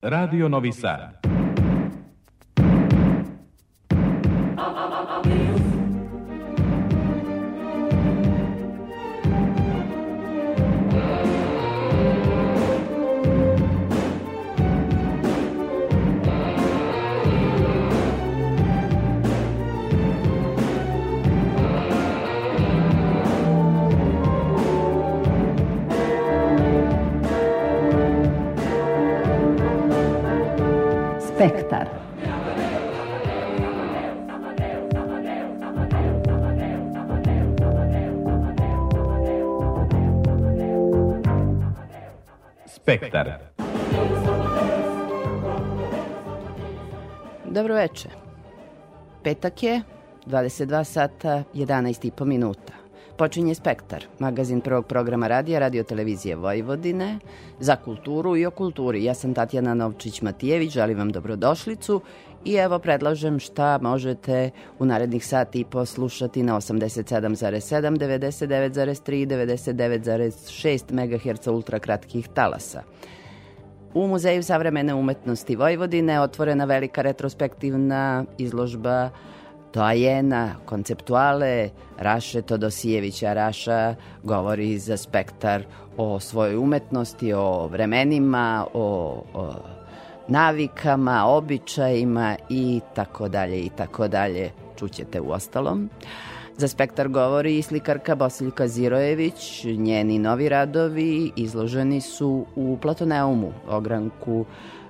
Radio Novi Sad. Spektar. Spektar. Dobro veče. Petak je, 22 sata, 11 i po minuta. Počinje Spektar, magazin prvog programa radija, radio televizije Vojvodine, za kulturu i o kulturi. Ja sam Tatjana Novčić-Matijević, želim vam dobrodošlicu i evo predlažem šta možete u narednih sati poslušati na 87,7, 99,3 i 99,6 MHz ultrakratkih talasa. U Muzeju savremene umetnosti Vojvodine otvorena velika retrospektivna izložba doajena, konceptuale Raše Todosijevića. Raša govori za spektar o svojoj umetnosti, o vremenima, o, o navikama, običajima i tako dalje i tako dalje. Čućete u ostalom. Za spektar govori i slikarka Bosiljka Zirojević. Njeni novi radovi izloženi su u Platoneumu, ogranku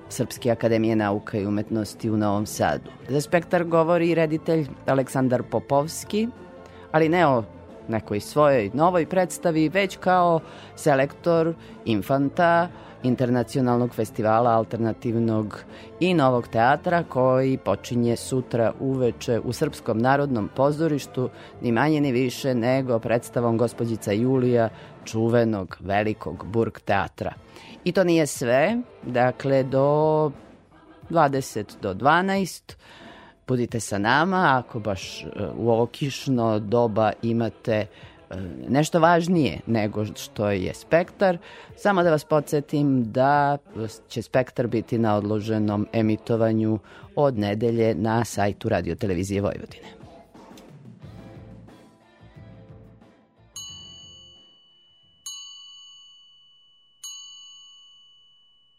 Srpske akademije nauka i umetnosti u Novom Sadu. Za spektar govori reditelj Aleksandar Popovski, ali ne o nekoj svojoj novoj predstavi, već kao selektor infanta internacionalnog festivala alternativnog i novog teatra koji počinje sutra uveče u Srpskom narodnom pozorištu ni manje ni više nego predstavom gospođica Julija čuvenog velikog burg teatra. I to nije sve, dakle do 20 do 12 budite sa nama, ako baš e, u ovo kišno doba imate e, nešto važnije nego što je spektar. Samo da vas podsjetim da će spektar biti na odloženom emitovanju od nedelje na sajtu Radio Televizije Vojvodine.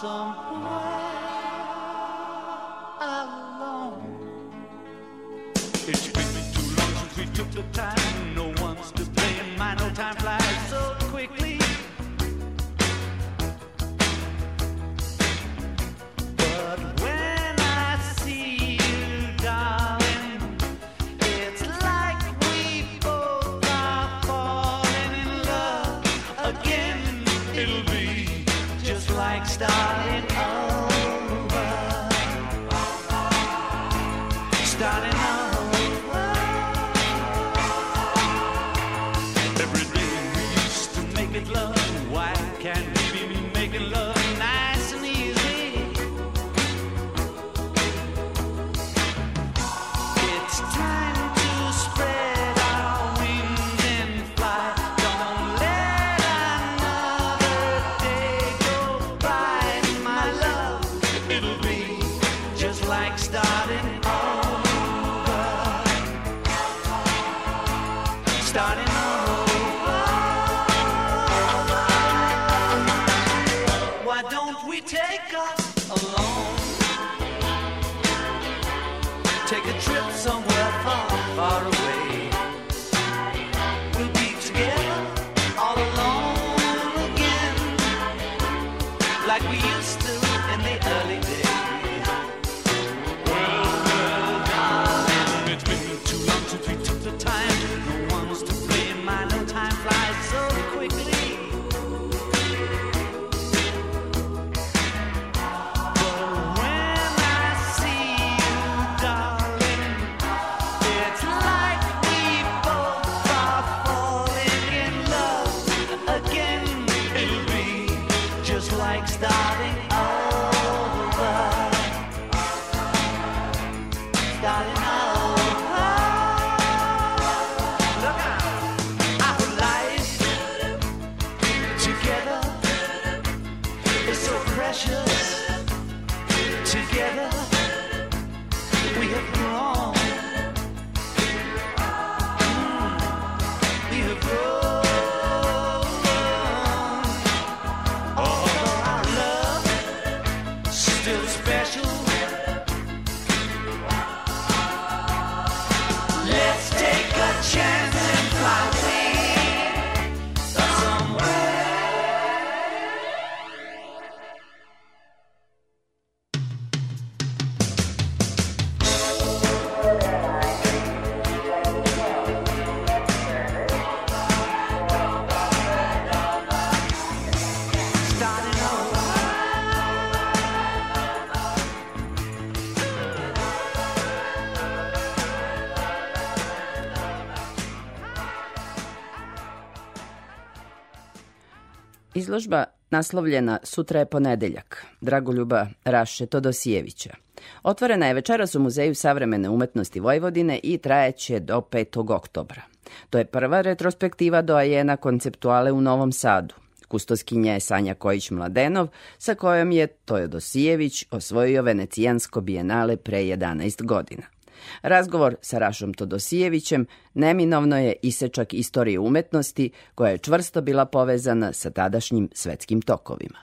somewhere alone. It's been too long since we took the time. No one's to blame. My no time flies so starting over. Izložba naslovljena Sutra je ponedeljak, Dragoljuba Raše Todosijevića. Otvorena je večeras u Muzeju savremene umetnosti Vojvodine i trajeće do 5. oktobra. To je prva retrospektiva doajena konceptuale u Novom Sadu. Kustoskinja je Sanja Kojić-Mladenov, sa kojom je Tojodosijević osvojio Venecijansko bijenale pre 11 godina. Razgovor sa Rašom Todosijevićem neminovno je isečak istorije umetnosti koja je čvrsto bila povezana sa tadašnjim svetskim tokovima.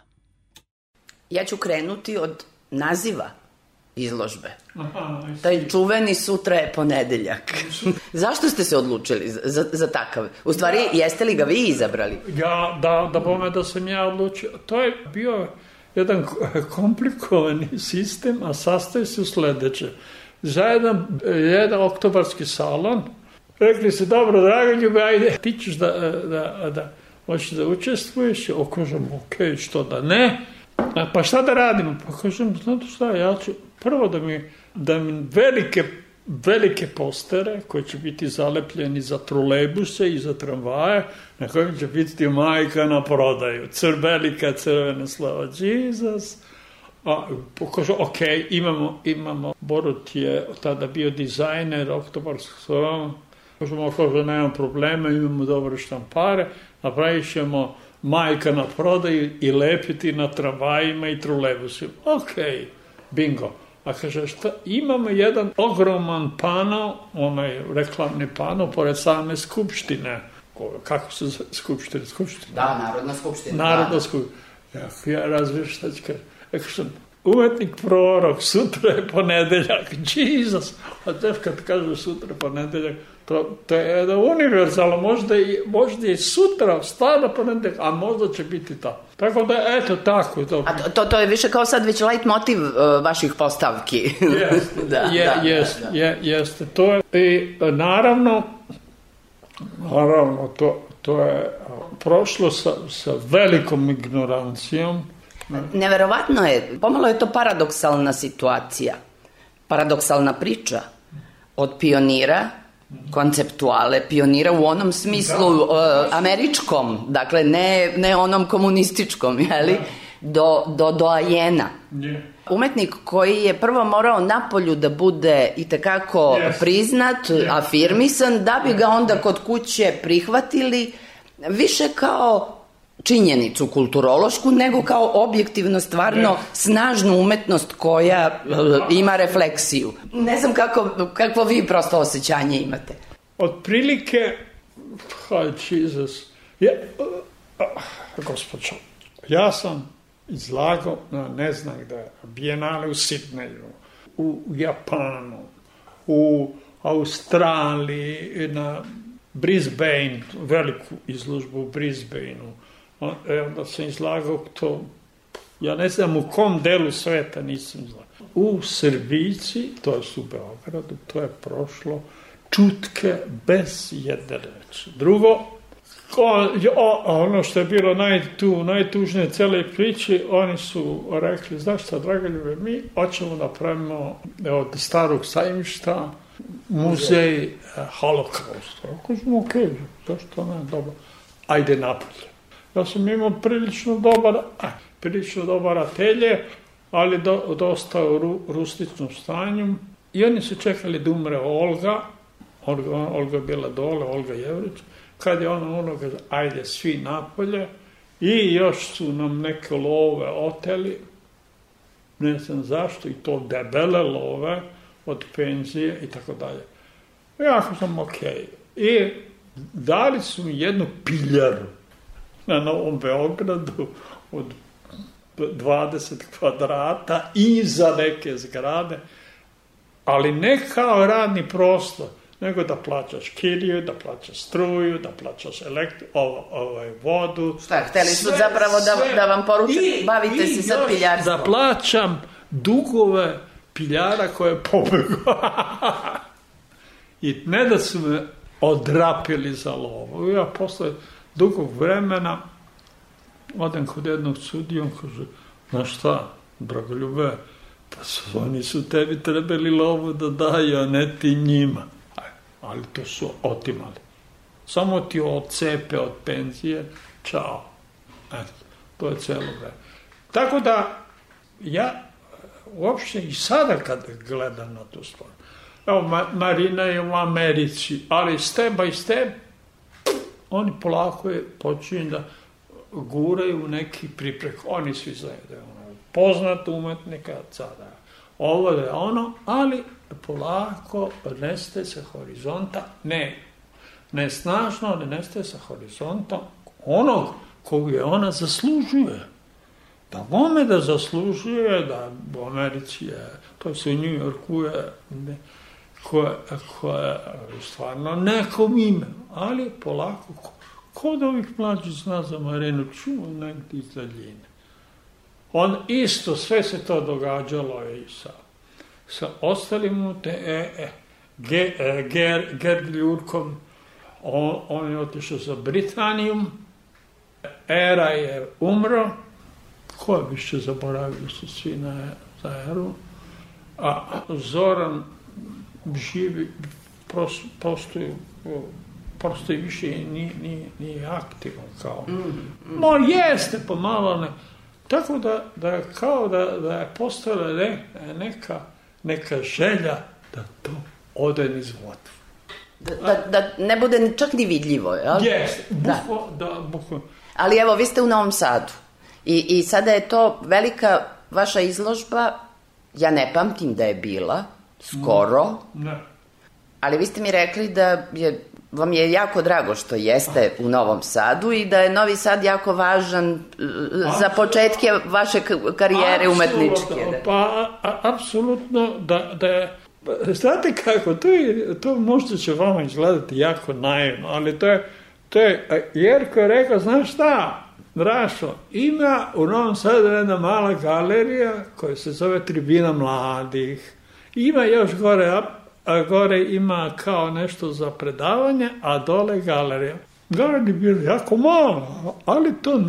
Ja ću krenuti od naziva izložbe. Taj čuveni sutra je ponedeljak. Zašto ste se odlučili za, za takav? U stvari, jeste li ga vi izabrali? Ja, da, da bome da sam ja odlučio. To je bio jedan komplikovani sistem, a sastoji se u sledeće. Za jedan, jedan oktobarski salon, rekli se, dobro, draga Ljube, ajde, ti ćeš da, da, da, hoćeš da učestvuješ, okažem, ok, što da ne, A, pa šta da radimo? Pa kažem, znate šta, ja ću prvo da mi, da mi velike, velike postere koji će biti zalepljeni za trolejbuse i za tramvaje, na kojim će biti majka na prodaju, cr, velika crvena slava, Jesus, A, pokažu, ok, imamo, imamo, Borut je tada bio dizajner oktobarskog salona, kažemo, kaže, nema problema, imamo dobre štampare, napravit ćemo majka na prodaju i lepiti na tramvajima i trolebusima. Ok, bingo. A kaže, šta, imamo jedan ogroman pano, onaj reklamni pano, pored same skupštine. Ko- Kako se skupština? Skupština. Da, Narodna skupština. Narodna skupština. Ja, ja razvijem šta ću kažem. Rekao sam, umetnik prorok, sutra je ponedeljak, Jesus. A teš kad kažu sutra je ponedeljak, to, to je jedan univerzalno, možda i, možda i sutra, stvarno ponedeljak, a možda će biti to. Tako da, eto, tako. To. A to, to, to je više kao sad već light motiv uh, vaših postavki. Jeste, da, je, da, jeste, da, da. Je, jeste. To je, i naravno, naravno, to, to je prošlo sa, sa velikom ignorancijom, Neverovatno je, pomalo je to paradoksalna situacija, paradoksalna priča od pionira, konceptuale, pionira u onom smislu uh, američkom, dakle ne, ne onom komunističkom, jeli, do, do doajena. Je. Umetnik koji je prvo morao napolju da bude i tekako Yes. priznat, afirmisan, da bi ga onda kod kuće prihvatili više kao činjenicu kulturološku, nego kao objektivno, stvarno snažnu umetnost koja e, ima refleksiju. Ne znam kako, kakvo vi prosto osjećanje imate. Otprilike, oh, Jesus, je, uh, gospođo, ja sam izlagao na ne znam gde, bijenale u Sidneju, u Japanu, u Australiji, na Brisbane, veliku izložbu u Brisbaneu. E, Onda sam izlagao to, ja ne znam u kom delu sveta nisam izlagao. U Srbici, to je u Beogradu, to je prošlo čutke bez jedne reči. Drugo, o, o, ono što je bilo naj, tu, najtužnije cele priči, oni su rekli, znaš šta, draga ljube, mi hoćemo da pravimo od starog sajmišta muzej eh, holokausta. Kažemo, ok, zašto ne, dobro. Ajde napolje. Ja sam imao prilično dobar, a, prilično dobar atelje, ali do, dosta u ru, rustičnom stanju. I oni su čekali da umre Olga, Olga, Olga bila dole, Olga Jevrić, kad je ona onoga, ajde svi napolje, i još su nam neke love oteli, ne znam zašto, i to debele love od penzije i tako dalje. Jako sam okej. I dali su mi jednu piljaru na Novom Beogradu od 20 kvadrata iza neke zgrade, ali ne kao radni prostor, nego da plaćaš kiriju, da plaćaš struju, da plaćaš elektri, ovo, ovaj, vodu. Šta, hteli su zapravo da- da vam poruče, bavite se sad još piljarstvom. Da plaćam dugove piljara koje je pobegao. I ne da su me odrapili za lovu. Ja posle dugog vremena odem kod jednog sudija, on kaže, znaš šta, dragoljube, pa su, oni su tebi trebali lovu da daju, a ne ti njima. Ali to su otimali. Samo ti odcepe od penzije, čao. Eto, to je celo vreme. Tako da, ja uopšte i sada kad gledam na tu stvar, evo, Ma Marina je u Americi, ali step by step, oni polako je počinju da guraju u neki priprek. Oni svi da je ono poznat umetnika, cara, ovo je ono, ali polako nestaje sa horizonta, ne, ne snažno, ali nestaje sa horizonta onog kog je ona zaslužuje. Da vome da zaslužuje, da u Americi je, to se u New Yorku je, ne, koja, koja stvarno nekom ime, ali polako, ko- kod ovih mlađih zna za Marinu, čuo negdje iz daljine. On isto, sve se to događalo i sa, sa ostalim te, e, e, Ge, e, Ger, Gerd Ljurkom, on, on je otišao za Britaniju, Era je umro, ko je više zaboravili su svi na, za Eru, a Zoran živi, pros, postoji, postoji više i nije, nije, nije aktivan kao. No, jeste pomalo, ne. Tako da, da kao da, da je postala ne, neka, neka želja da to ode niz vodu. Da, da, da ne bude čak ni vidljivo, jel? Da. bukvo, da, bukvo. Ali evo, vi ste u Novom Sadu. I, I sada je to velika vaša izložba, ja ne pamtim da je bila, skoro, Ne. ali vi ste mi rekli da je, vam je jako drago što jeste u Novom Sadu i da je Novi Sad jako važan e, za početke vaše karijere umetničke. Apsolutno, Da. Pa, a- apsolutno da, da je, pa, znate kako, to, je, to možda će vama izgledati jako naivno, ali to je, to je, Jerko je rekao, znaš šta, Drašo, ima u Novom Sadu jedna mala galerija koja se zove Tribina mladih. Ima još gore, a, gore ima kao nešto za predavanje, a dole galerija. Galerija je bila jako mala, ali to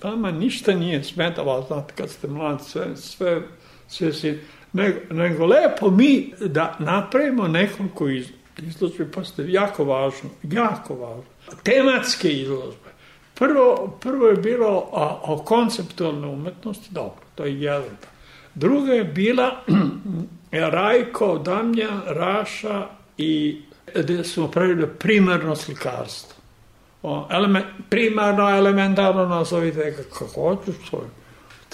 Tama ništa nije smetalo, znate, kad ste mladi, sve, sve, sve si, nego, nego lepo mi da napravimo nekoliko iz, izložbe, pa ste jako važno, jako važno. Tematske izložbe. Prvo, prvo je bilo a, o konceptualnoj umetnosti, dobro, to je jedan. Druga je bila Rajko, Damljan, Raša i gde smo pravili primarno slikarstvo o, element, primarno, elementarno nazovite kako hoćeš, to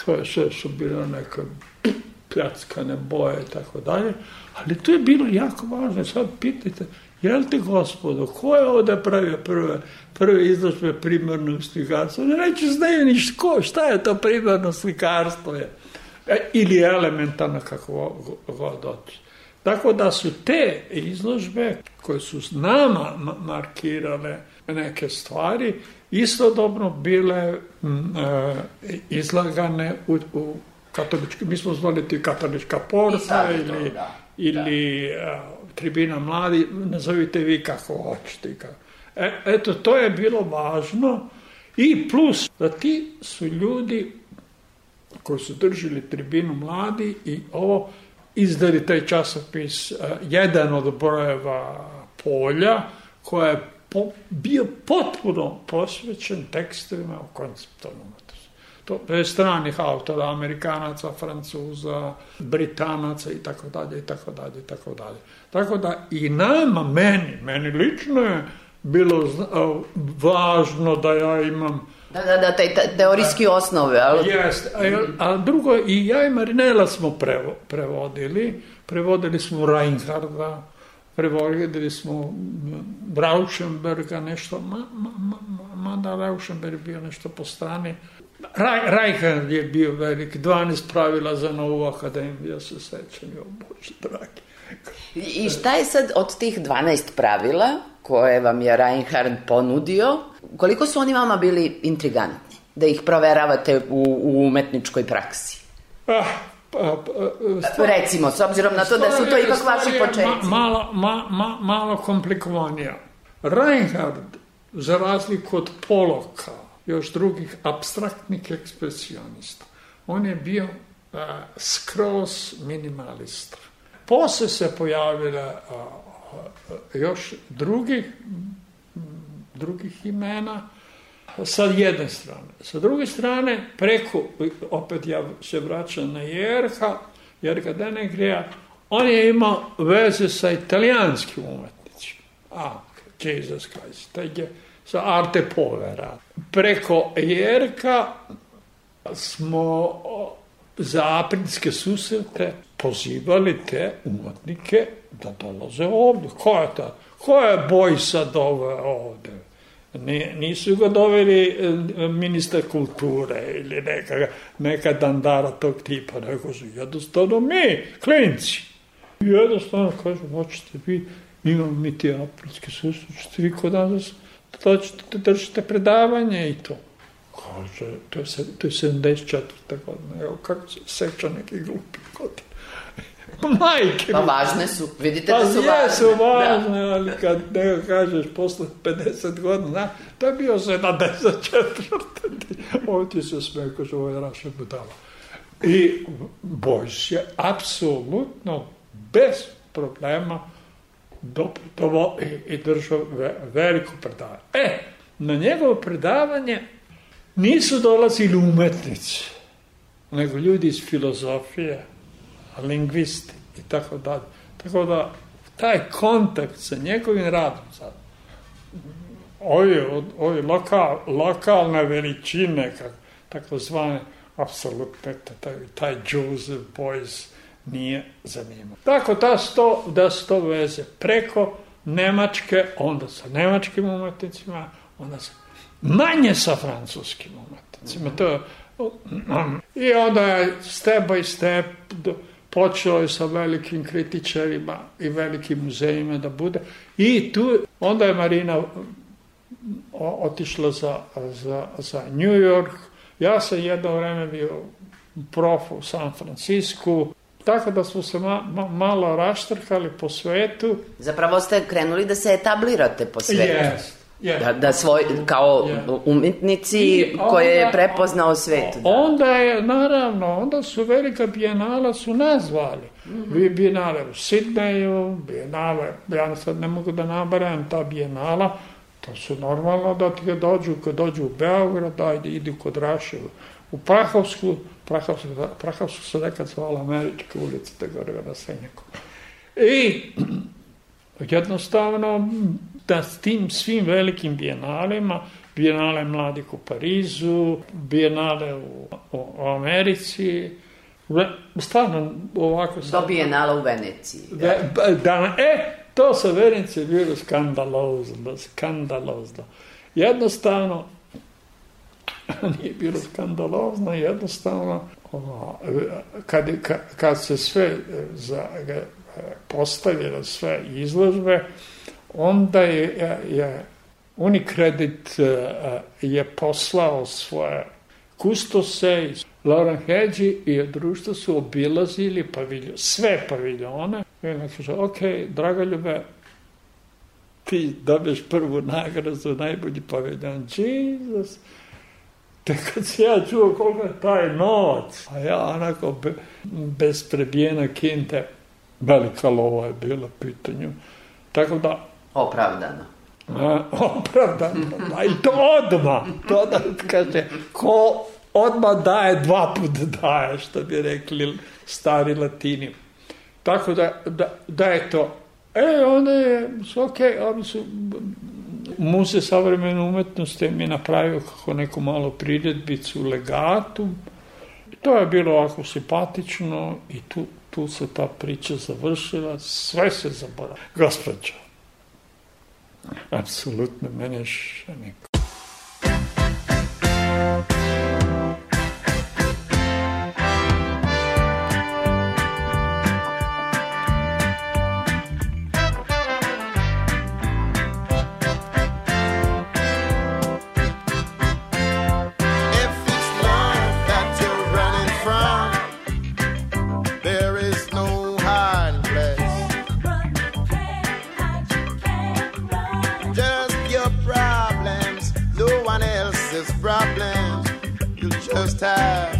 to sve su bilo neke pljackane boje i tako dalje, ali to je bilo jako važno. Sad pitajte, jel ti gospodo, ko je ovde pravio prve, prve izložbe primarnog slikarstva? Ne neću znaju ni ko, šta je to primarno slikarstvo je. E, ili elementarno kako go- god hoćeš. Tako da su te izložbe koje su s nama ma- markirale neke stvari, istodobno bile m, e, izlagane u, u katolički, mi smo zvali ti katolička porta ili, da. ili e, tribina mladi, nazovite vi kako hoćete. Kako. E, eto, to je bilo važno i plus da ti su ljudi koji su držali tribinu mladi i ovo izdali taj časopis, eh, jedan od brojeva polja, koja je po, bio potpuno posvećen tekstovima o konceptualnom. To je stranih autora, Amerikanaca, Francuza, Britanaca i tako dalje, i tako dalje, i tako dalje. Tako da i nama, meni, meni lično je bilo a, važno da ja imam Da, da, da, taj, taj teorijski osnove, ali... Jeste, a, a drugo, i ja i Marinela smo prevo, prevodili, prevodili smo Reinharda, prevodili smo Rauschenberga, nešto, ma, ma, ma, ma, mada Rauschenberg bio nešto po strani. Raj, je bio velik, 12 pravila za novu akademiju, ja se sećam, jo Bože dragi. I šta je sad od tih 12 pravila koje vam je Reinhard ponudio, koliko su oni vama bili intrigantni? Da ih proveravate u, u umetničkoj praksi? Ah, pa, pa, Recimo, s obzirom na to da su to ipak vaši Stvar početci. Ma, malo, ma, ma, malo komplikovanija. Reinhard, za razliku od Poloka, još drugih abstraktnih ekspresionista, on je bio a, skroz minimalista. Posle se pojavila a, još drugih, drugih imena, sa jedne strane. Sa druge strane, preko, opet ja se vraćam na Jerha, Jerka Denegrija, on je imao veze sa italijanskim umetnicima. A, Jesus Christ, taj je sa Arte Povera. Preko Jerka smo za aprilske susrete pozivali te umetnike da dolaze ovde. Ko je ta? Ko je Bojsa doveo ovde? Ni, nisu ga doveli e, ministar kulture ili neka, neka dandara tog tipa, nego su jednostavno mi, klinci. Jednostavno kažu, hoćete vi, imamo mi ti aprilske susrete, vi kod nas da dođete da držite predavanje i to. Kaže, to je, to je 74. godina, evo kako se seća neki glupi godin. Majke Pa važne su, vidite Pa da su važne. jesu važne, ali kad neko kažeš posle 50 godina, to je bio 74. Ovdje se sme, kaže, ovo je raša budala. I Bojs je apsolutno bez problema doputovao i, i držao ve, veliko predavanje. E, na njegovo predavanje nisu dolazili umetnici, nego ljudi iz filozofije, lingvisti i tako dalje. Tako da taj kontakt sa njegovim radom sad, ovi, ovi lokal, lokalne veličine, kako, tako zvane, apsolutno taj, taj Joseph Boys nije zanimao. Tako da su to, da su to veze preko Nemačke, onda sa nemačkim umetnicima, onda sa, manje sa francuskim umetnicima. To je, I onda je step by step do, počelo je sa velikim kritičarima i velikim muzejima da bude. I tu, onda je Marina otišla za, za, za New York. Ja sam jedno vreme bio prof u San Francisku. Tako da smo se ma, ma, malo raštrkali po svetu. Zapravo ste krenuli da se etablirate po svetu. Jest, jest. Da, da svoj, kao Je. umetnici I koje je onda- prepoznao svet. Da. Onda je, naravno, onda su velika bijenala su nazvali. Vi bijenale u Sidneju, bijenale, ja sad ne mogu da nabaram ta bijenala, to su normalno da ti dođu, kad dođu u Beograd, ajde, idu kod Raše u- u Prahovsku, Prahovsku, Prahovsku se nekad zvala Američka ulica, te gore na Senjaku. I jednostavno da s tim svim velikim bijenalima, bijenale mladih u Parizu, bijenale u, u, u Americi, stvarno ovako Do bijenala u Veneciji. da, da, e, to sa Vernice je bilo skandalozno, skandalozno. Jednostavno, nije bilo skandalozno, jednostavno, ono, kad, kad, se sve e, za, e, postavilo sve izložbe, onda je, je, je Unicredit e, je poslao svoje kustose iz Lauren Hedži i društvo su obilazili paviljon, sve paviljone. I onda kaže, ok, Dragoljube, ti dobiješ prvu nagradu najbolji paviljon. Jesus! Te kad se ja čuo koliko je taj novac, a ja onako be, bez prebijena kinte, velika lova je bila pitanju. Tako da, Opravdano. A, opravdano, a i to odmah. To da kaže, ko odmah daje, dva put daje, što bi rekli stari latini. Tako da, da, da je to. E, onda je, ok, oni su, Muzej savremene umetnosti mi napravio kako neku malu priredbicu legatu. To je bilo ovako simpatično i tu, tu se ta priča završila, sve se zaboravilo. Gospodžo, apsolutno mene še neko. You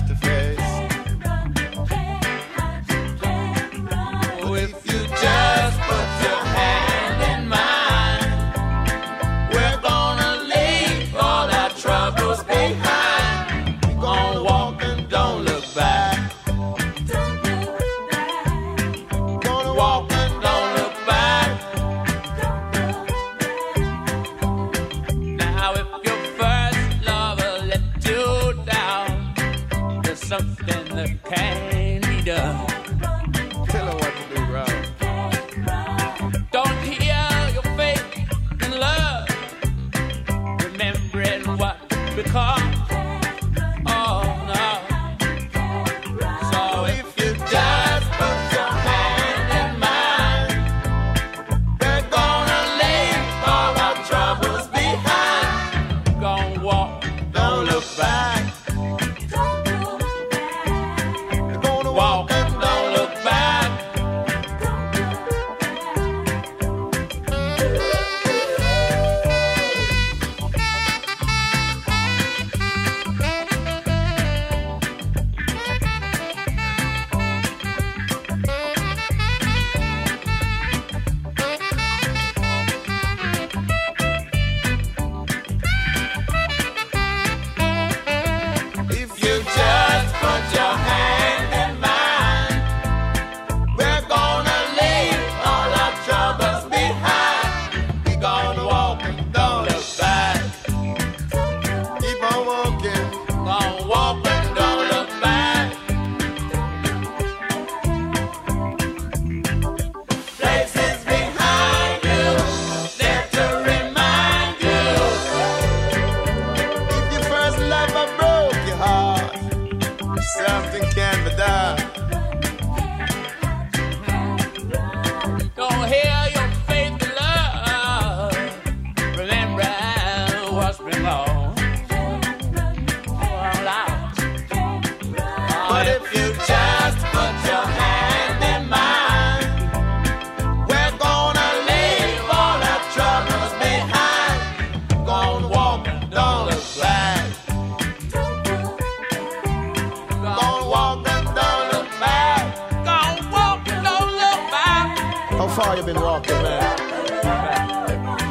far you been walking, man?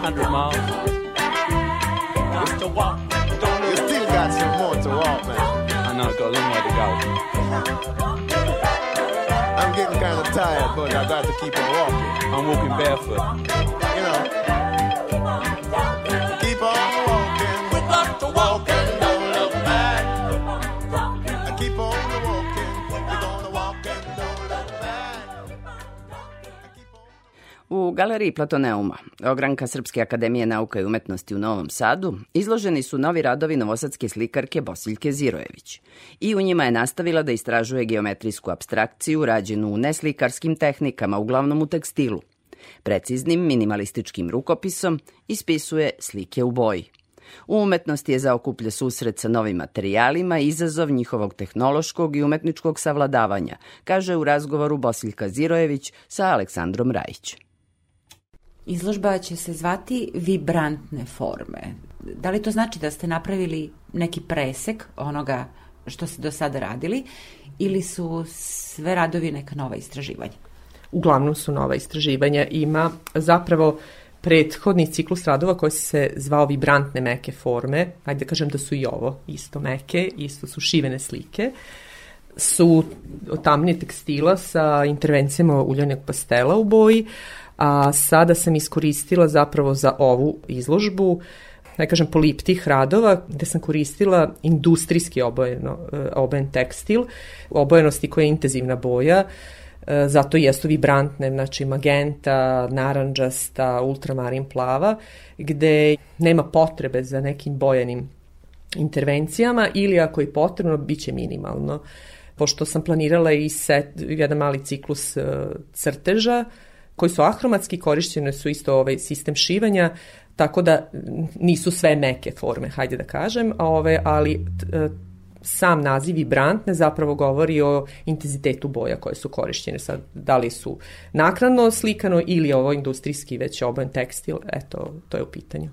100 miles. Just to walk. You still got some more to walk, man. I know, got a long way to go. I'm getting kind of tired, but I got to keep on walking. I'm walking barefoot. Galeriji Platoneuma, ogranka Srpske akademije nauka i umetnosti u Novom Sadu, izloženi su novi radovi novosadske slikarke Bosiljke Zirojević. I u njima je nastavila da istražuje geometrijsku abstrakciju rađenu u neslikarskim tehnikama, uglavnom u tekstilu. Preciznim minimalističkim rukopisom ispisuje slike u boji. U umetnosti je zaokuplja susret sa novim materijalima i izazov njihovog tehnološkog i umetničkog savladavanja, kaže u razgovoru Bosiljka Zirojević sa Aleksandrom Rajićem. Izložba će se zvati vibrantne forme. Da li to znači da ste napravili neki presek onoga što ste do sada radili ili su sve radovi neka nova istraživanja? uglavnom su nova istraživanja. Ima zapravo prethodni ciklus radova koji se zvao vibrantne meke forme, ajde da kažem da su i ovo isto meke, isto su šivene slike, su tamnije tekstila sa intervencijama uljanog pastela u boji, a sada sam iskoristila zapravo za ovu izložbu ne kažem poliptih radova gde sam koristila industrijski obojeno, e, obojen tekstil, obojenosti koja je intenzivna boja, e, zato jesu vibrantne, znači magenta, naranđasta, ultramarin plava, gde nema potrebe za nekim bojenim intervencijama ili ako je potrebno, bit će minimalno. Pošto sam planirala i set, jedan mali ciklus uh, crteža, koji su ahromatski, korišćene su isto ovaj sistem šivanja, tako da nisu sve meke forme, hajde da kažem, ove, ali t, sam naziv vibrantne zapravo govori o intenzitetu boja koje su korišćene. Sad, da li su nakradno slikano ili ovo industrijski već obojen tekstil, eto, to je u pitanju.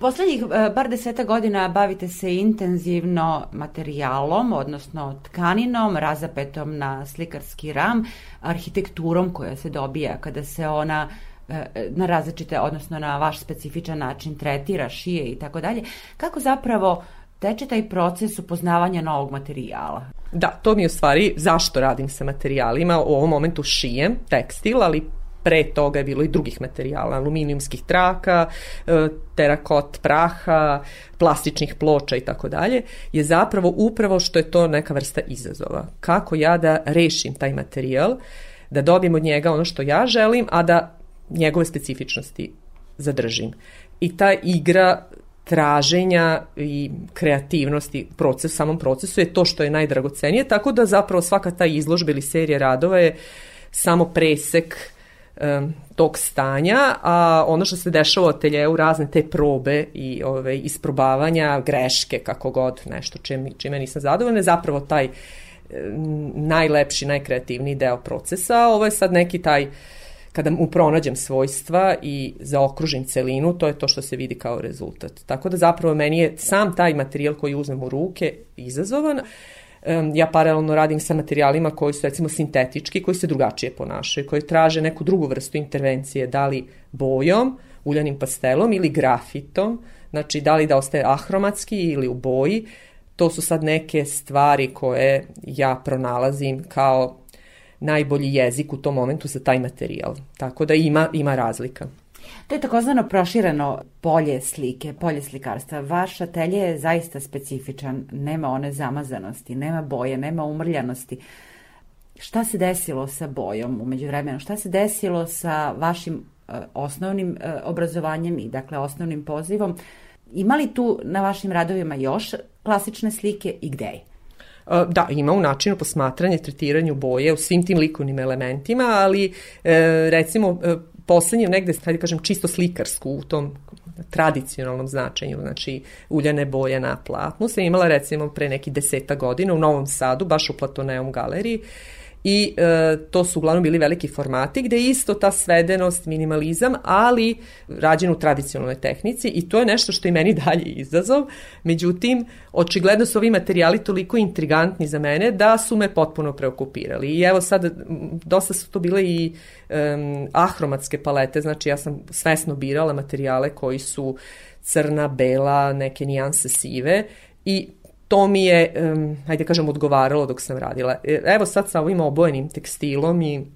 Poslednjih e, bar deseta godina bavite se intenzivno materijalom, odnosno tkaninom, razapetom na slikarski ram, arhitekturom koja se dobija kada se ona e, na različite, odnosno na vaš specifičan način tretira, šije i tako dalje. Kako zapravo teče taj proces upoznavanja novog materijala? Da, to mi u stvari zašto radim sa materijalima. U ovom momentu šijem tekstil, ali pre toga je bilo i drugih materijala, aluminijumskih traka, e, terakot praha, plastičnih ploča i tako dalje, je zapravo upravo što je to neka vrsta izazova. Kako ja da rešim taj materijal, da dobijem od njega ono što ja želim, a da njegove specifičnosti zadržim. I ta igra traženja i kreativnosti proces, samom procesu je to što je najdragocenije, tako da zapravo svaka ta izložba ili serija radova je samo presek um, tog stanja, a ono što se dešava u ateljeu, razne te probe i ove, isprobavanja, greške, kako god, nešto čime, čime nisam zadovoljna, zapravo taj najlepši, najkreativniji deo procesa. Ovo je sad neki taj kada mu pronađem svojstva i zaokružim celinu, to je to što se vidi kao rezultat. Tako da zapravo meni je sam taj materijal koji uzmem u ruke izazovan. Ja paralelno radim sa materijalima koji su recimo sintetički, koji se drugačije ponašaju, koji traže neku drugu vrstu intervencije, da li bojom, uljanim pastelom ili grafitom, znači da li da ostaje ahromatski ili u boji, to su sad neke stvari koje ja pronalazim kao najbolji jezik u tom momentu za taj materijal. Tako da ima, ima razlika. To je takozvano prošireno polje slike, polje slikarstva. Vaš atelje je zaista specifičan, nema one zamazanosti, nema boje, nema umrljanosti. Šta se desilo sa bojom umeđu vremenu? Šta se desilo sa vašim uh, osnovnim uh, obrazovanjem i dakle osnovnim pozivom? Ima li tu na vašim radovima još klasične slike i gde je? Da, ima u načinu posmatranja, tretiranju boje u svim tim likovnim elementima, ali e, recimo poslednje negde, hajde kažem, čisto slikarsku u tom tradicionalnom značenju, znači uljane boje na platnu, sam imala recimo pre neki deseta godina u Novom Sadu, baš u Platoneum galeriji, i e, to su uglavnom bili veliki formati gde isto ta svedenost, minimalizam, ali rađen u tradicionalnoj tehnici i to je nešto što i meni dalje izazov. Međutim, očigledno su ovi materijali toliko intrigantni za mene da su me potpuno preokupirali. I evo sad, dosta su to bile i um, ahromatske palete, znači ja sam svesno birala materijale koji su crna, bela, neke nijanse sive i to mi je, um, hajde kažem, odgovaralo dok sam radila. E, evo sad sa ovim obojenim tekstilom i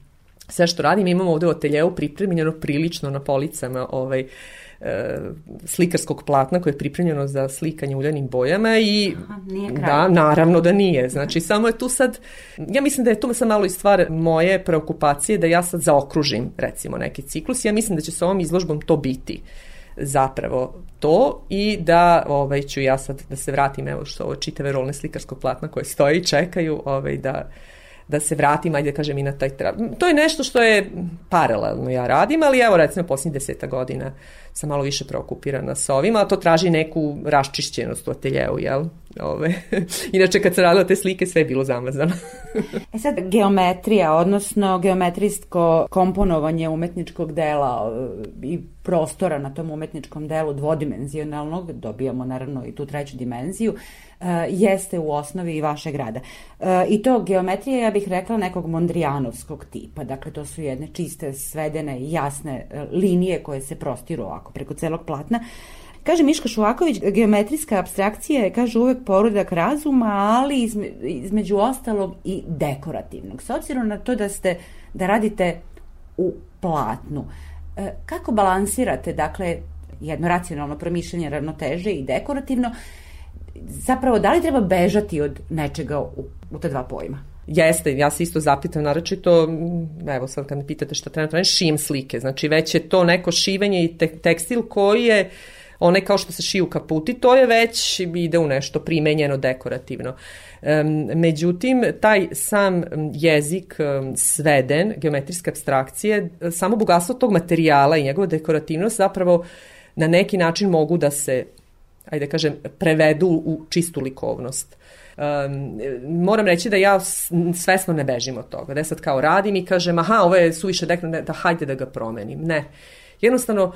sve što radim, imamo ovde u ateljeu pripremljeno prilično na policama ovaj, e, slikarskog platna koje je pripremljeno za slikanje uljanim bojama i Aha, nije kraj. da, naravno da nije. Znači, samo je tu sad, ja mislim da je tu sad malo i stvar moje preokupacije da ja sad zaokružim recimo neki ciklus. Ja mislim da će sa ovom izložbom to biti zapravo to i da ovaj, ću ja sad da se vratim, evo što ovo čitave rolne slikarskog platna koje stoji i čekaju ovaj, da, da se vratim, ajde kažem i na taj tra... To je nešto što je paralelno ja radim, ali evo recimo posljednjih deseta godina sam malo više preokupirana sa ovima, a to traži neku raščišćenost u ateljeu, jel? Ove. Inače, kad sam radila te slike, sve je bilo zamazano. E sad, geometrija, odnosno geometrijsko komponovanje umetničkog dela i prostora na tom umetničkom delu dvodimenzionalnog, dobijamo naravno i tu treću dimenziju, jeste u osnovi i vašeg rada. E, I to geometrija, ja bih rekla, nekog mondrijanovskog tipa. Dakle, to su jedne čiste, svedene, jasne e, linije koje se prostiru ovako preko celog platna. Kaže Miška Šuvaković, geometrijska abstrakcija je, kaže, uvek porodak razuma, ali izme, između ostalog i dekorativnog. S obzirom na to da ste, da radite u platnu, kako balansirate, dakle, jedno racionalno promišljanje ravnoteže i dekorativno, zapravo, da li treba bežati od nečega u, u te dva pojma? Jeste, ja se isto zapitam, naročito, m, evo sad kad me pitate šta trenutno šijem slike, znači već je to neko šivenje i te, tekstil koji je onaj kao što se šiju kaputi, to je već ide u nešto primenjeno, dekorativno. Um, međutim, taj sam jezik um, sveden, geometrijske abstrakcije, samo bogatstvo tog materijala i njegova dekorativnost zapravo na neki način mogu da se, ajde da kažem, prevedu u čistu likovnost. Um, moram reći da ja svesno ne bežim od toga. Da sad kao radim i kažem, aha, ovo je suviše dekno, da hajde da ga promenim. Ne. Jednostavno,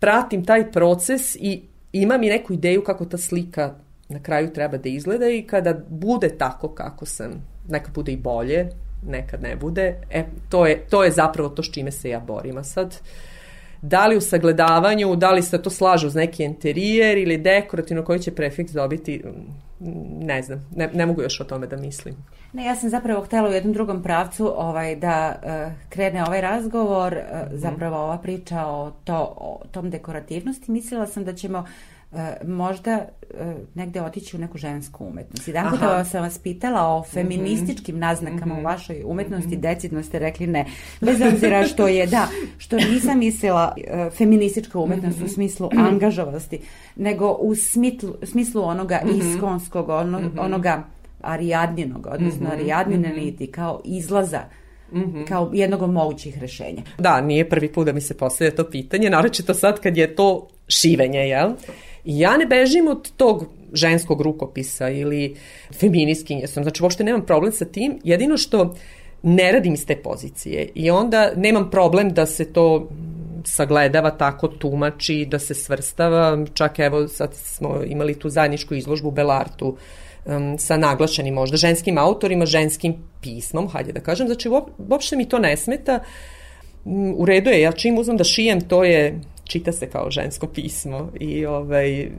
pratim taj proces i imam i neku ideju kako ta slika na kraju treba da izgleda i kada bude tako kako sam, nekad bude i bolje, nekad ne bude, e, to je, to je zapravo to s čime se ja borim. A sad, da li u sagledavanju, da li se to slažu uz neki interijer ili dekorativno koji će prefiks dobiti, mm, ne znam, ne, ne mogu još o tome da mislim. Ne, ja sam zapravo htela u jednom drugom pravcu ovaj, da uh, krene ovaj razgovor, uh, zapravo ova priča o, to, o tom dekorativnosti. Mislila sam da ćemo uh, možda uh, negde otići u neku žensku umetnost. Jedan puta Aha. sam vas pitala o feminističkim naznakama u vašoj umetnosti, decidno ste rekli ne. Bez obzira što je, da, što nisam mislila uh, feministička umetnost u smislu angažovosti, nego u smitlu, smislu onoga iskonskog, ono, onoga arijadnjenog, odnosno arijadnjene niti, kao izlaza, kao jednog od mogućih rešenja. Da, nije prvi put da mi se postavlja to pitanje, naročito sad kad je to šivenje, jel? I ja ne bežim od tog ženskog rukopisa ili feminiskinje sam, znači uopšte nemam problem sa tim, jedino što ne radim iz te pozicije. I onda nemam problem da se to sagledava tako, tumači, da se svrstava, čak evo sad smo imali tu zajedničku izložbu u Belartu um, sa naglašenim možda ženskim autorima, ženskim pismom, hajde da kažem, znači uop, uopšte mi to ne smeta, Mm, u redu je, ja čim uzmem da šijem, to je čita se kao žensko pismo i ovaj,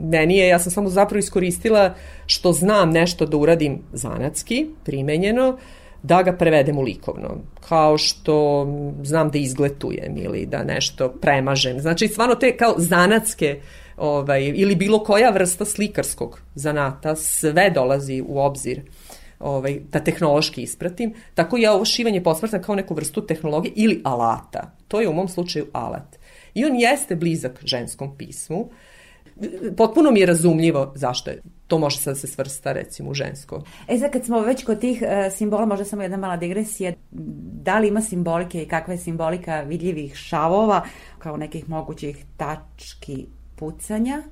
meni je, ja sam samo zapravo iskoristila što znam nešto da uradim zanatski, primenjeno, da ga prevedem u likovno. Kao što znam da izgletujem ili da nešto premažem. Znači, stvarno te kao zanatske ovaj, ili bilo koja vrsta slikarskog zanata, sve dolazi u obzir ovaj, da tehnološki ispratim. Tako ja ovo šivanje posmatram kao neku vrstu tehnologije ili alata. To je u mom slučaju alat. I on jeste blizak ženskom pismu. Potpuno mi je razumljivo zašto je. To može sad da se svrsta recimo u žensko. E sad kad smo već kod tih e, simbola, možda samo jedna mala digresija, da li ima simbolike i kakva je simbolika vidljivih šavova kao nekih mogućih tački pucanja,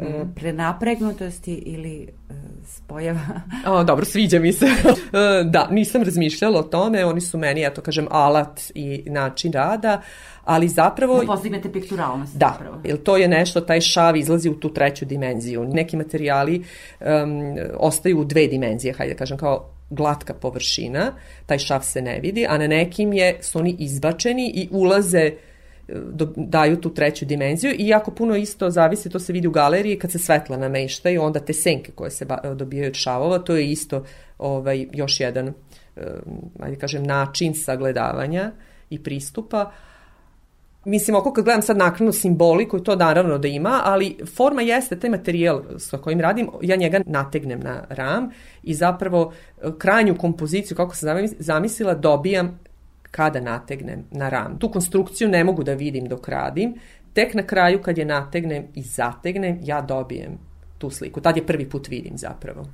mm. prenapregnutosti ili e, spojeva? O, dobro, sviđa mi se. E, da, nisam razmišljala o tome, oni su meni, eto kažem, alat i način rada, ali zapravo... Da postignete pikturalnost. Da, zapravo. jer to je nešto, taj šav izlazi u tu treću dimenziju. Neki materijali um, ostaju u dve dimenzije, hajde da kažem, kao glatka površina, taj šav se ne vidi, a na nekim je, su oni izbačeni i ulaze e, do, daju tu treću dimenziju i jako puno isto zavisi, to se vidi u galeriji kad se svetla nameštaju, onda te senke koje se ba, dobijaju od šavova, to je isto ovaj, još jedan um, ajde kažem, način sagledavanja i pristupa. Mislim, oko kad gledam sad naknadno simboliku, to naravno da ima, ali forma jeste taj materijal sa kojim radim, ja njega nategnem na ram i zapravo e, krajnju kompoziciju, kako sam zamisli- zamislila, dobijam kada nategnem na ram. Tu konstrukciju ne mogu da vidim dok radim, tek na kraju kad je nategnem i zategnem, ja dobijem tu sliku. Tad je prvi put vidim zapravo.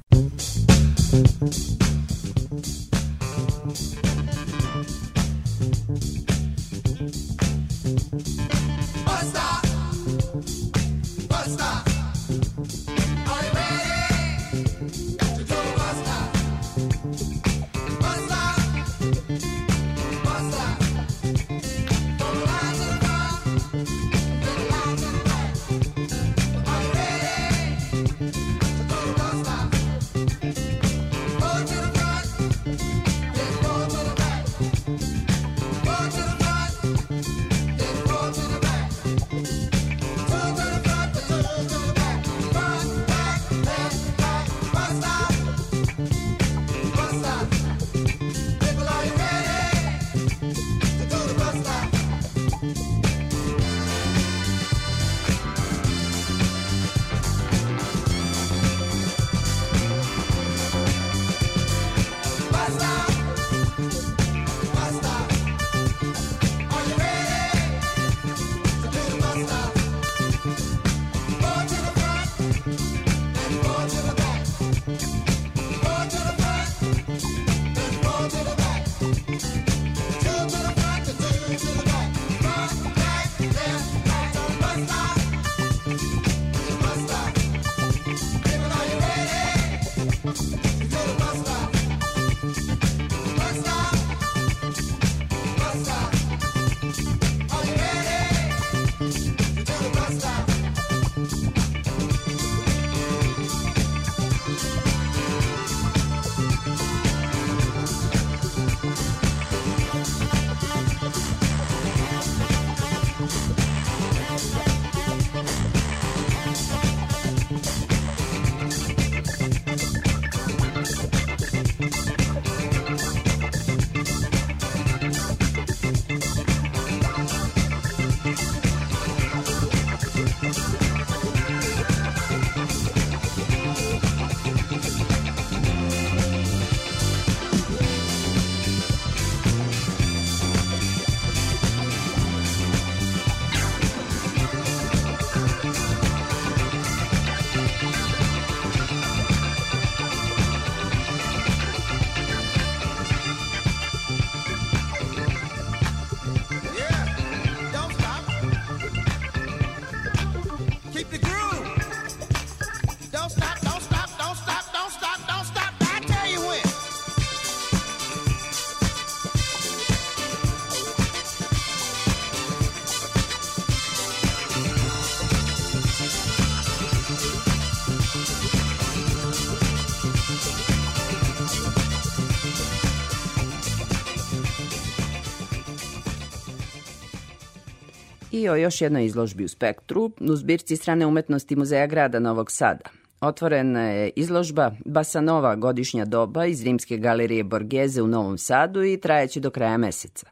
I o još jednoj izložbi u Spektru, u zbirci strane umetnosti Muzeja grada Novog Sada. Otvorena je izložba Basanova godišnja doba iz Rimske galerije Borgeze u Novom Sadu i trajeće do kraja meseca.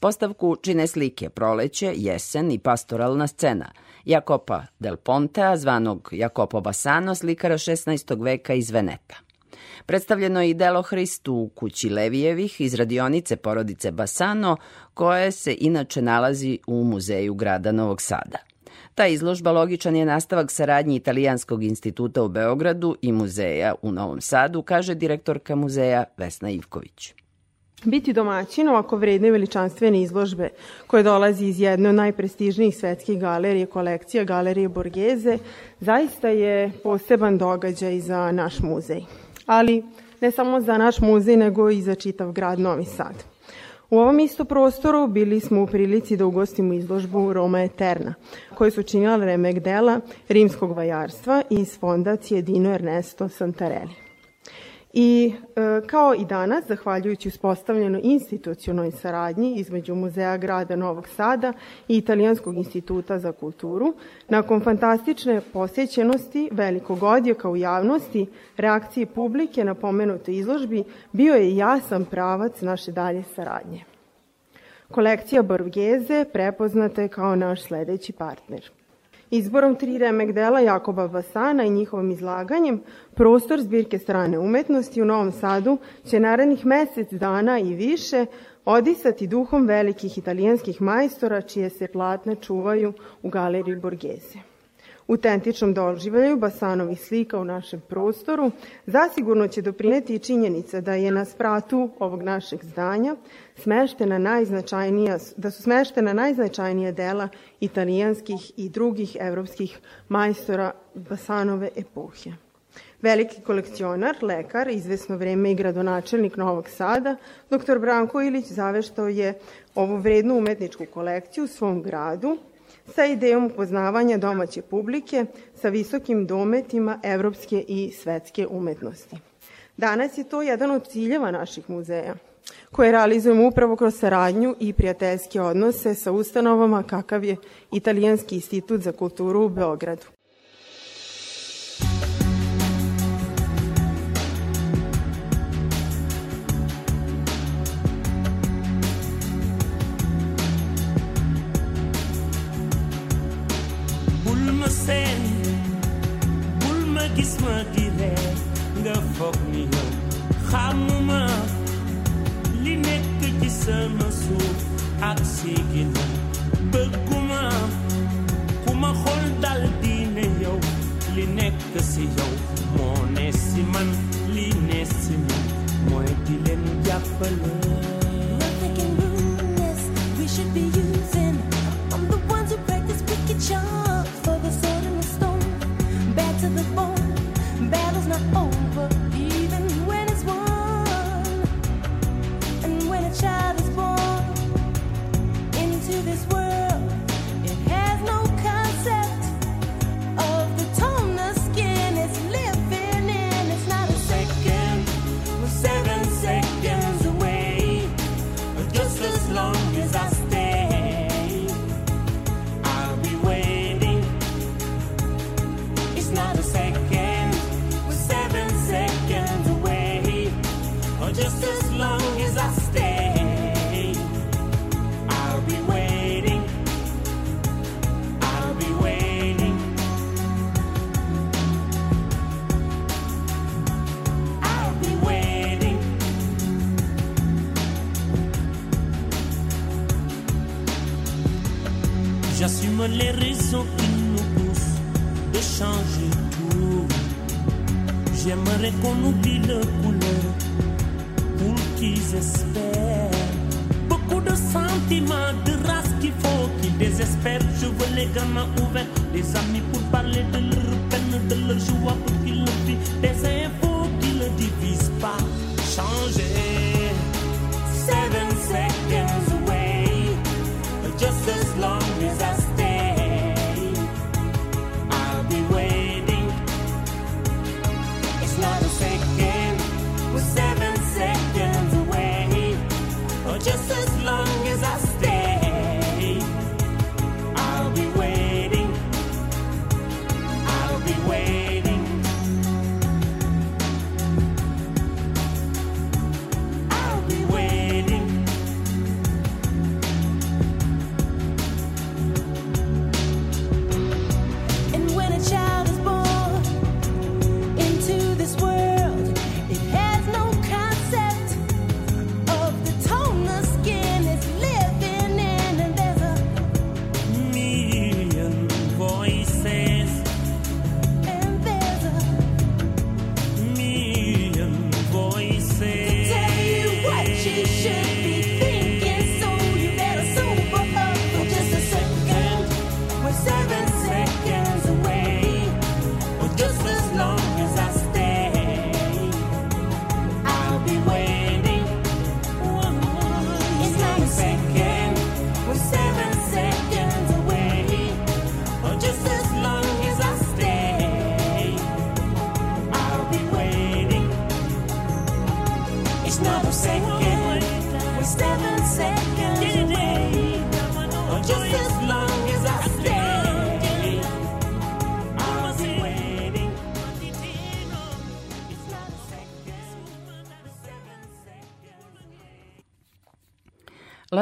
Postavku čine slike Proleće, Jesen i pastoralna scena Jakopa del Pontea, zvanog Jakopo Basano, slikara 16. veka iz Veneta. Predstavljeno je i delo Hristu u kući Levijevih iz radionice porodice Basano, koje se inače nalazi u muzeju grada Novog Sada. Ta izložba logičan je nastavak saradnji Italijanskog instituta u Beogradu i muzeja u Novom Sadu, kaže direktorka muzeja Vesna Ivković. Biti domaćin ovako vredne veličanstvene izložbe koje dolazi iz jedne od najprestižnijih svetskih galerije, kolekcija Galerije Borgeze, zaista je poseban događaj za naš muzej. Ali ne samo za naš muzej, nego i za čitav grad Novi Sad. U ovom isto prostoru bili smo u prilici da ugostimo izložbu Roma Eterna, koju su činila remek dela rimskog vajarstva iz fondacije Dino Ernesto Santarelli. I e, kao i danas, zahvaljujući uspostavljenoj institucionoj saradnji između Muzeja grada Novog Sada i Italijanskog instituta za kulturu, nakon fantastične posjećenosti velikog odjeka u javnosti, reakcije publike na pomenutoj izložbi, bio je jasan pravac naše dalje saradnje. Kolekcija Borgeze prepoznata je kao naš sledeći partner – Izborom tri remek dela Jakoba Basana i njihovim izlaganjem, prostor zbirke strane umetnosti u Novom Sadu će narednih mesec dana i više odisati duhom velikih italijanskih majstora čije se platne čuvaju u galeriji Borgese autentičnom doživljaju Basanovih slika u našem prostoru, zasigurno će doprineti i činjenica da je na spratu ovog našeg zdanja smeštena najznačajnija, da su smeštena najznačajnija dela italijanskih i drugih evropskih majstora Basanove epohe. Veliki kolekcionar, lekar, izvesno vreme i gradonačelnik Novog Sada, dr. Branko Ilić zaveštao je ovu vrednu umetničku kolekciju u svom gradu, sa idejom upoznavanja domaće publike sa visokim dometima evropske i svetske umetnosti. Danas je to jedan od ciljeva naših muzeja, koje realizujemo upravo kroz saradnju i prijateljske odnose sa ustanovama kakav je Italijanski institut za kulturu u Beogradu.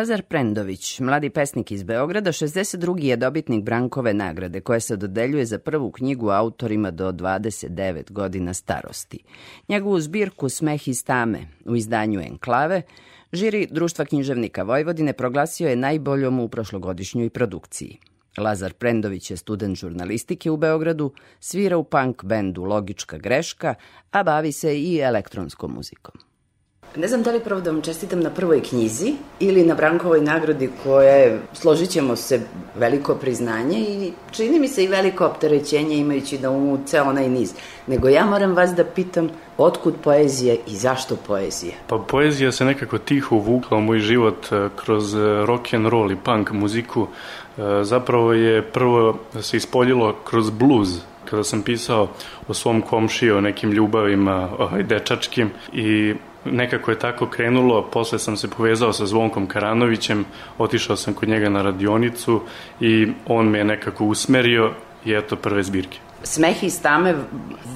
Lazar Prendović, mladi pesnik iz Beograda, 62. je dobitnik Brankove nagrade, koja se dodeljuje za prvu knjigu autorima do 29 godina starosti. Njegovu zbirku Smeh iz tame u izdanju Enklave, žiri Društva književnika Vojvodine proglasio je najboljom u prošlogodišnjoj produkciji. Lazar Prendović je student žurnalistike u Beogradu, svira u punk bendu Logička greška, a bavi se i elektronskom muzikom. Ne znam da li prvo da vam čestitam na prvoj knjizi ili na Brankovoj nagradi koja je, složit ćemo se, veliko priznanje i čini mi se i veliko opterećenje imajući da umu ceo onaj niz. Nego ja moram vas da pitam otkud poezija i zašto poezija? Pa poezija se nekako tiho uvukla u moj život e, kroz e, rock and roll i punk muziku. E, Zapravo je prvo se ispoljilo kroz blues kada sam pisao o svom komšiji, o nekim ljubavima ovaj, dečačkim i nekako je tako krenulo, posle sam se povezao sa Zvonkom Karanovićem, otišao sam kod njega na radionicu i on me je nekako usmerio i eto prve zbirke. Smeh iz tame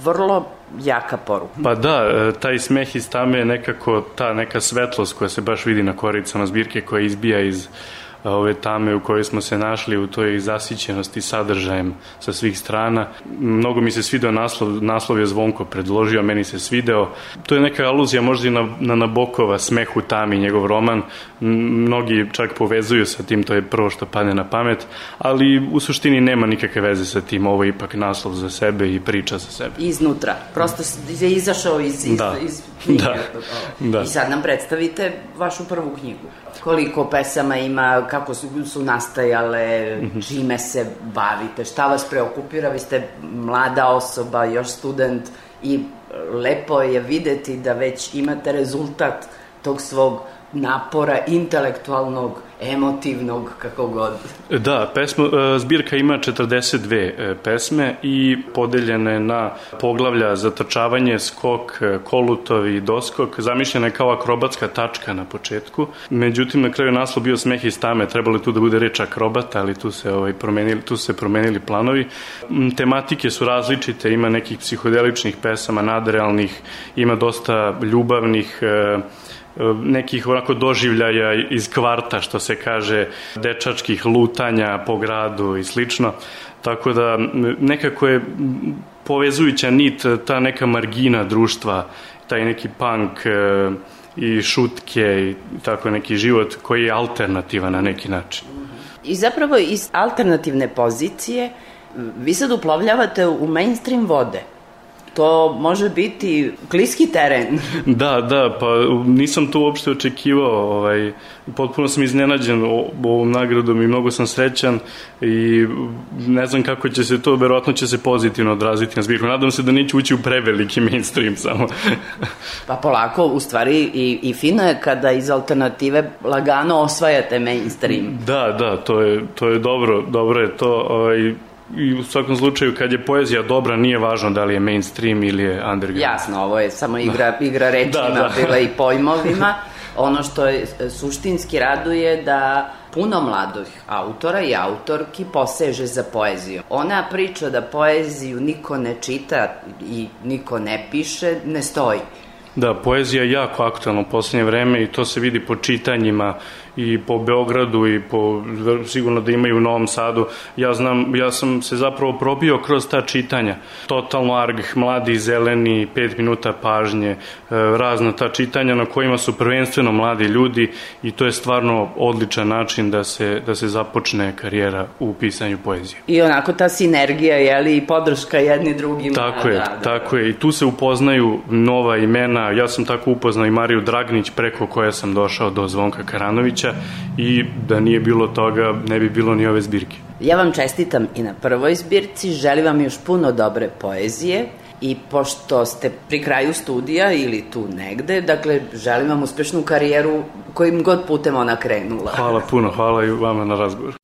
vrlo jaka poruka. Pa da, e, taj smeh iz tame je nekako ta neka svetlost koja se baš vidi na koricama zbirke koja izbija iz e, ove tame u kojoj smo se našli u toj zasićenosti sadržajem sa svih strana. Mnogo mi se svideo naslov, naslov je Zvonko predložio, meni se svideo. To je neka aluzija možda i na, na Nabokova Smeh u tami, njegov roman. Mnogi čak povezuju sa tim, to je prvo što padne na pamet, ali u suštini nema nikakve veze sa tim, ovo je ipak naslov za sebe i priča za sebe. Iznutra. Prosto je izašao iz, iz, Da. iz knjige. Da. Da. I sad nam predstavite vašu prvu knjigu. Koliko pesama ima, kako su, su nastajale, Mhm. čime se bavite, šta vas preokupira, vi ste mlada osoba, još student i lepo je videti da već imate rezultat tog svog napora intelektualnog, emotivnog, kako god. Da, pesma, e, zbirka ima 42 e, pesme i podeljena je na poglavlja za trčavanje, skok, e, kolutovi i doskok. Zamišljena je kao akrobatska tačka na početku. Međutim, na kraju naslov bio smeh iz tame. Trebalo je tu da bude reč akrobata, ali tu se, ovaj, promenili, tu se promenili planovi. Tematike su različite, ima nekih psihodeličnih pesama, nadrealnih, ima dosta ljubavnih, nekih onako doživljaja iz kvarta, što se kaže, dečačkih lutanja po gradu i slično. Tako da nekako je povezujuća nit ta neka margina društva, taj neki punk e, i šutke i tako neki život koji je alternativan na neki način. I zapravo iz alternativne pozicije vi sad uplovljavate u mainstream vode. To može biti kliski teren. Da, da, pa nisam to uopšte očekivao, ovaj, potpuno sam iznenađen ovom nagradom i mnogo sam srećan i ne znam kako će se to, verovatno će se pozitivno odraziti na zbirku. Nadam se da neće ući u preveliki mainstream samo. Pa polako, u stvari, i, i fino je kada iz alternative lagano osvajate mainstream. da, da, to je, to je dobro, dobro je to. Ovaj, I u svakom slučaju, kad je poezija dobra, nije važno da li je mainstream ili je underground. Jasno, ovo je samo igra, igra rečima, Da, da. bila i pojmovima. Ono što je suštinski raduje da puno mladih autora i autorki poseže za poeziju. Ona priča da poeziju niko ne čita i niko ne piše, ne stoji. Da, poezija je jako aktualna u poslednje vreme i to se vidi po čitanjima i po Beogradu i po, sigurno da ima i u Novom Sadu. Ja znam, ja sam se zapravo probio kroz ta čitanja. Totalno arg, mladi, zeleni, pet minuta pažnje, e, razna ta čitanja na kojima su prvenstveno mladi ljudi i to je stvarno odličan način da se, da se započne karijera u pisanju poezije. I onako ta sinergija, jeli, i podrška jedni drugima. Tako je, da, da. tako je. I tu se upoznaju nova imena. Ja sam tako upoznao i Mariju Dragnić preko koje sam došao do Zvonka Karanovića i da nije bilo toga ne bi bilo ni ove zbirke. Ja vam čestitam i na prvoj zbirci, želim vam još puno dobre poezije i pošto ste pri kraju studija ili tu negde, dakle, želim vam uspešnu karijeru kojim god putem ona krenula. Hvala puno, hvala i vama na razgovoru.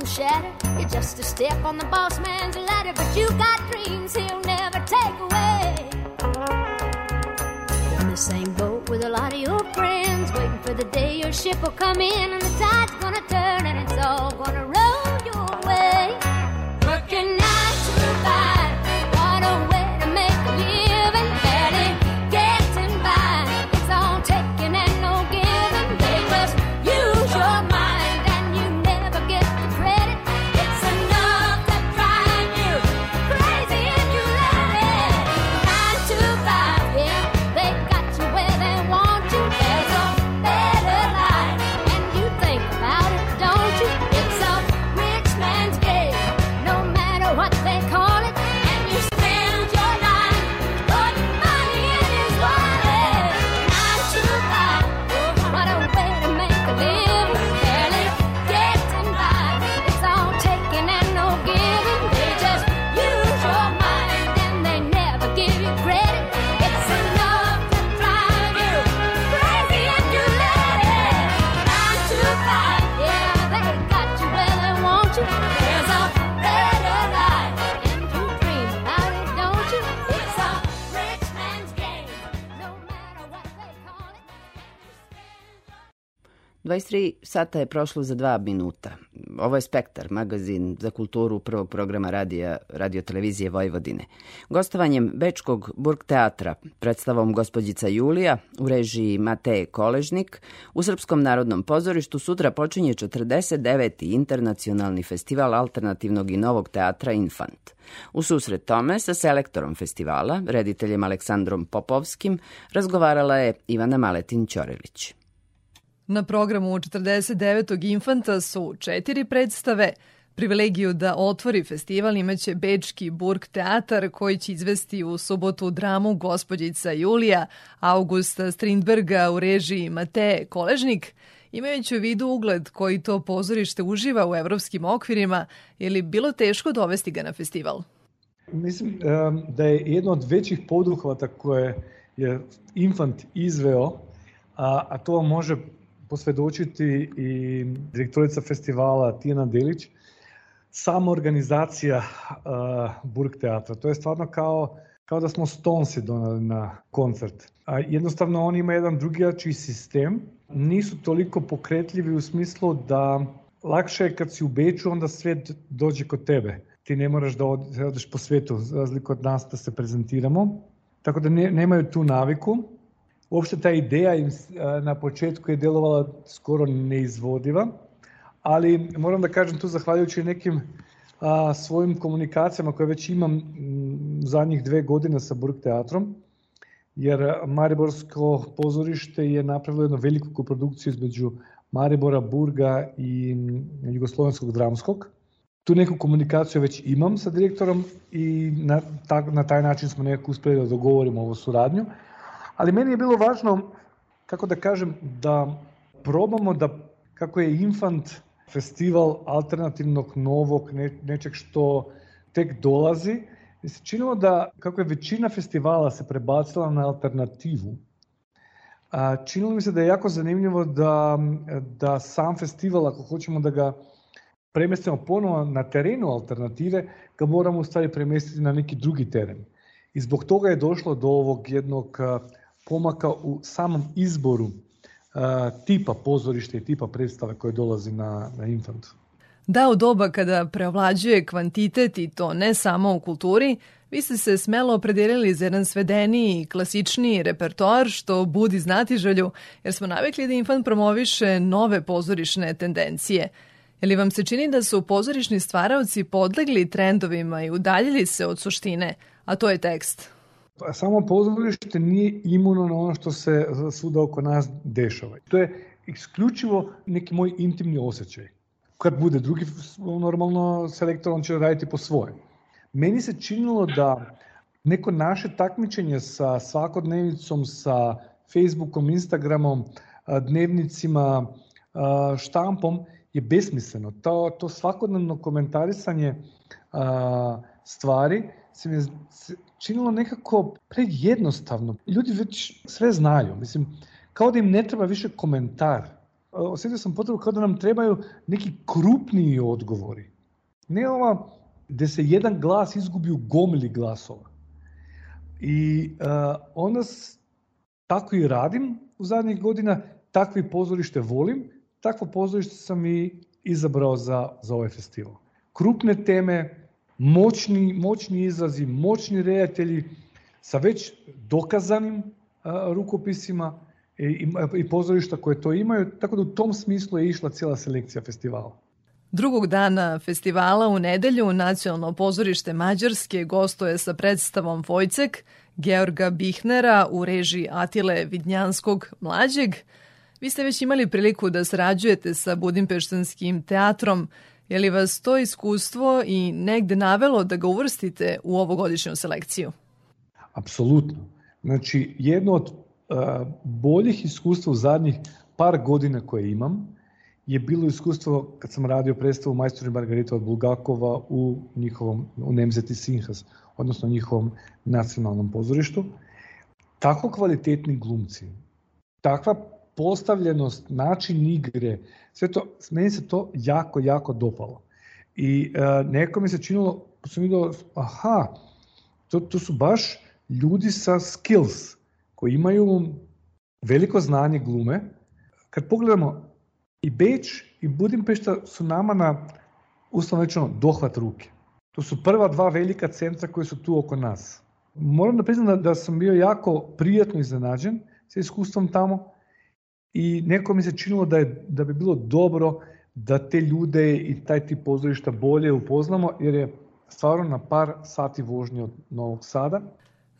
to shatter. You're just a step on the boss man's ladder, but you got dreams he'll never take away in the same boat with a lot of your friends, waiting for the day your ship will come in and the tide's gonna turn and it's all gonna roll your way. Working 23 sata je prošlo za dva minuta. Ovo je Spektar, magazin za kulturu prvog programa radija, radio televizije Vojvodine. Gostovanjem Bečkog Burg teatra, predstavom Gospodjica Julija u režiji Mateje Koležnik, u Srpskom narodnom pozorištu sutra počinje 49. internacionalni festival alternativnog i novog teatra Infant. U susret tome sa selektorom festivala, rediteljem Aleksandrom Popovskim, razgovarala je Ivana Maletin-Ćorilić. Na programu 49. Infanta su četiri predstave. Privilegiju da otvori festival imaće Bečki Burg teatar koji će izvesti u subotu dramu Gospodjica Julija, Augusta Strindberga u režiji Mateje Koležnik. Imajući u vidu ugled koji to pozorište uživa u evropskim okvirima, je li bilo teško dovesti ga na festival? Mislim da je jedno od većih poduhvata koje je Infant izveo, a, a to može posvedočiti i direktorica festivala Tijana Delić, sama organizacija uh, Burg teatra. To je stvarno kao, kao da smo Stonesi donali na koncert. A jednostavno oni imaju jedan drugačiji sistem, nisu toliko pokretljivi u smislu da lakše je kad si u Beču, onda svet dođe kod tebe. Ti ne moraš da da odeš po svetu, razliku od nas da se prezentiramo. Tako da ne, nemaju tu naviku. Uopšte ta ideja im na početku je delovala skoro neizvodiva, ali moram da kažem tu zahvaljujući nekim a, svojim komunikacijama koje već imam zadnjih dve godine sa Burg teatrom, jer Mariborsko pozorište je napravilo jednu veliku koprodukciju između Maribora, Burga i Jugoslovenskog dramskog. Tu neku komunikaciju već imam sa direktorom i na, ta, na taj način smo nekako uspeli da dogovorimo ovu suradnju. Ali meni je bilo važno, kako da kažem, da probamo da, kako je Infant festival alternativnog, novog, ne, nečeg što tek dolazi, mi se činilo da, kako je većina festivala se prebacila na alternativu, a, činilo mi se da je jako zanimljivo da, da sam festival, ako hoćemo da ga premestimo ponovo na terenu alternative, ga moramo u stvari premestiti na neki drugi teren. I zbog toga je došlo do ovog jednog pomaka u samom izboru a, tipa pozorište i tipa predstave koje dolazi na, na Infant. Da, u doba kada preovlađuje kvantitet i to ne samo u kulturi, vi ste se smelo opredelili za jedan svedeniji i klasičniji repertoar što budi znatiželju, jer smo navikli da Infant promoviše nove pozorišne tendencije. Je li vam se čini da su pozorišni stvaraoci podlegli trendovima i udaljili se od suštine, a to je tekst? Pa samo pozorište nije imuno na ono što se svuda oko nas dešava. To je isključivo neki moj intimni osjećaj. Kad bude drugi normalno selektor, on će raditi po svojem. Meni se činilo da neko naše takmičenje sa svakodnevnicom, sa Facebookom, Instagramom, dnevnicima, štampom je besmisleno. To, to svakodnevno komentarisanje stvari se mi činilo nekako prejednostavno. Ljudi već sve znaju. Mislim, kao da im ne treba više komentar. Osjetio sam potrebu kao da nam trebaju neki krupniji odgovori. Ne ova gde se jedan glas izgubi u gomili glasova. I uh, onda s, tako i radim u zadnjih godina, takvi pozorište volim, takvo pozorište sam i izabrao za, za ovaj festival. Krupne teme, moćni, moćni izrazi, moćni redatelji sa već dokazanim rukopisima i, i, i pozorišta koje to imaju, tako da u tom smislu je išla cijela selekcija festivala. Drugog dana festivala u nedelju Nacionalno pozorište Mađarske gostuje sa predstavom Vojcek Georga Bihnera u režiji Atile Vidnjanskog mlađeg. Vi ste već imali priliku da sarađujete sa Budimpeštanskim teatrom. Je li vas to iskustvo i negde navelo da ga uvrstite u ovogodišnju selekciju? Apsolutno. Znači, jedno od uh, boljih iskustva u zadnjih par godina koje imam je bilo iskustvo kad sam radio predstavu Majstor i Margarita od Bulgakova u njihovom, u Nemzeti Sinhas, odnosno njihovom nacionalnom pozorištu. Tako kvalitetni glumci, takva postavljenost, način igre, sve to, meni se to jako, jako dopalo. I uh, neko mi se činilo, pa sam vidio, aha, to, to su baš ljudi sa skills, koji imaju veliko znanje glume. Kad pogledamo i Beč i Budimpešta su nama na uslovno rečeno dohvat ruke. To su prva dva velika centra koji su tu oko nas. Moram da priznam da, da sam bio jako prijatno iznenađen sa iskustvom tamo i neko mi se činilo da, je, da bi bilo dobro da te ljude i taj tip pozorišta bolje upoznamo, jer je stvarno na par sati vožnje od Novog Sada.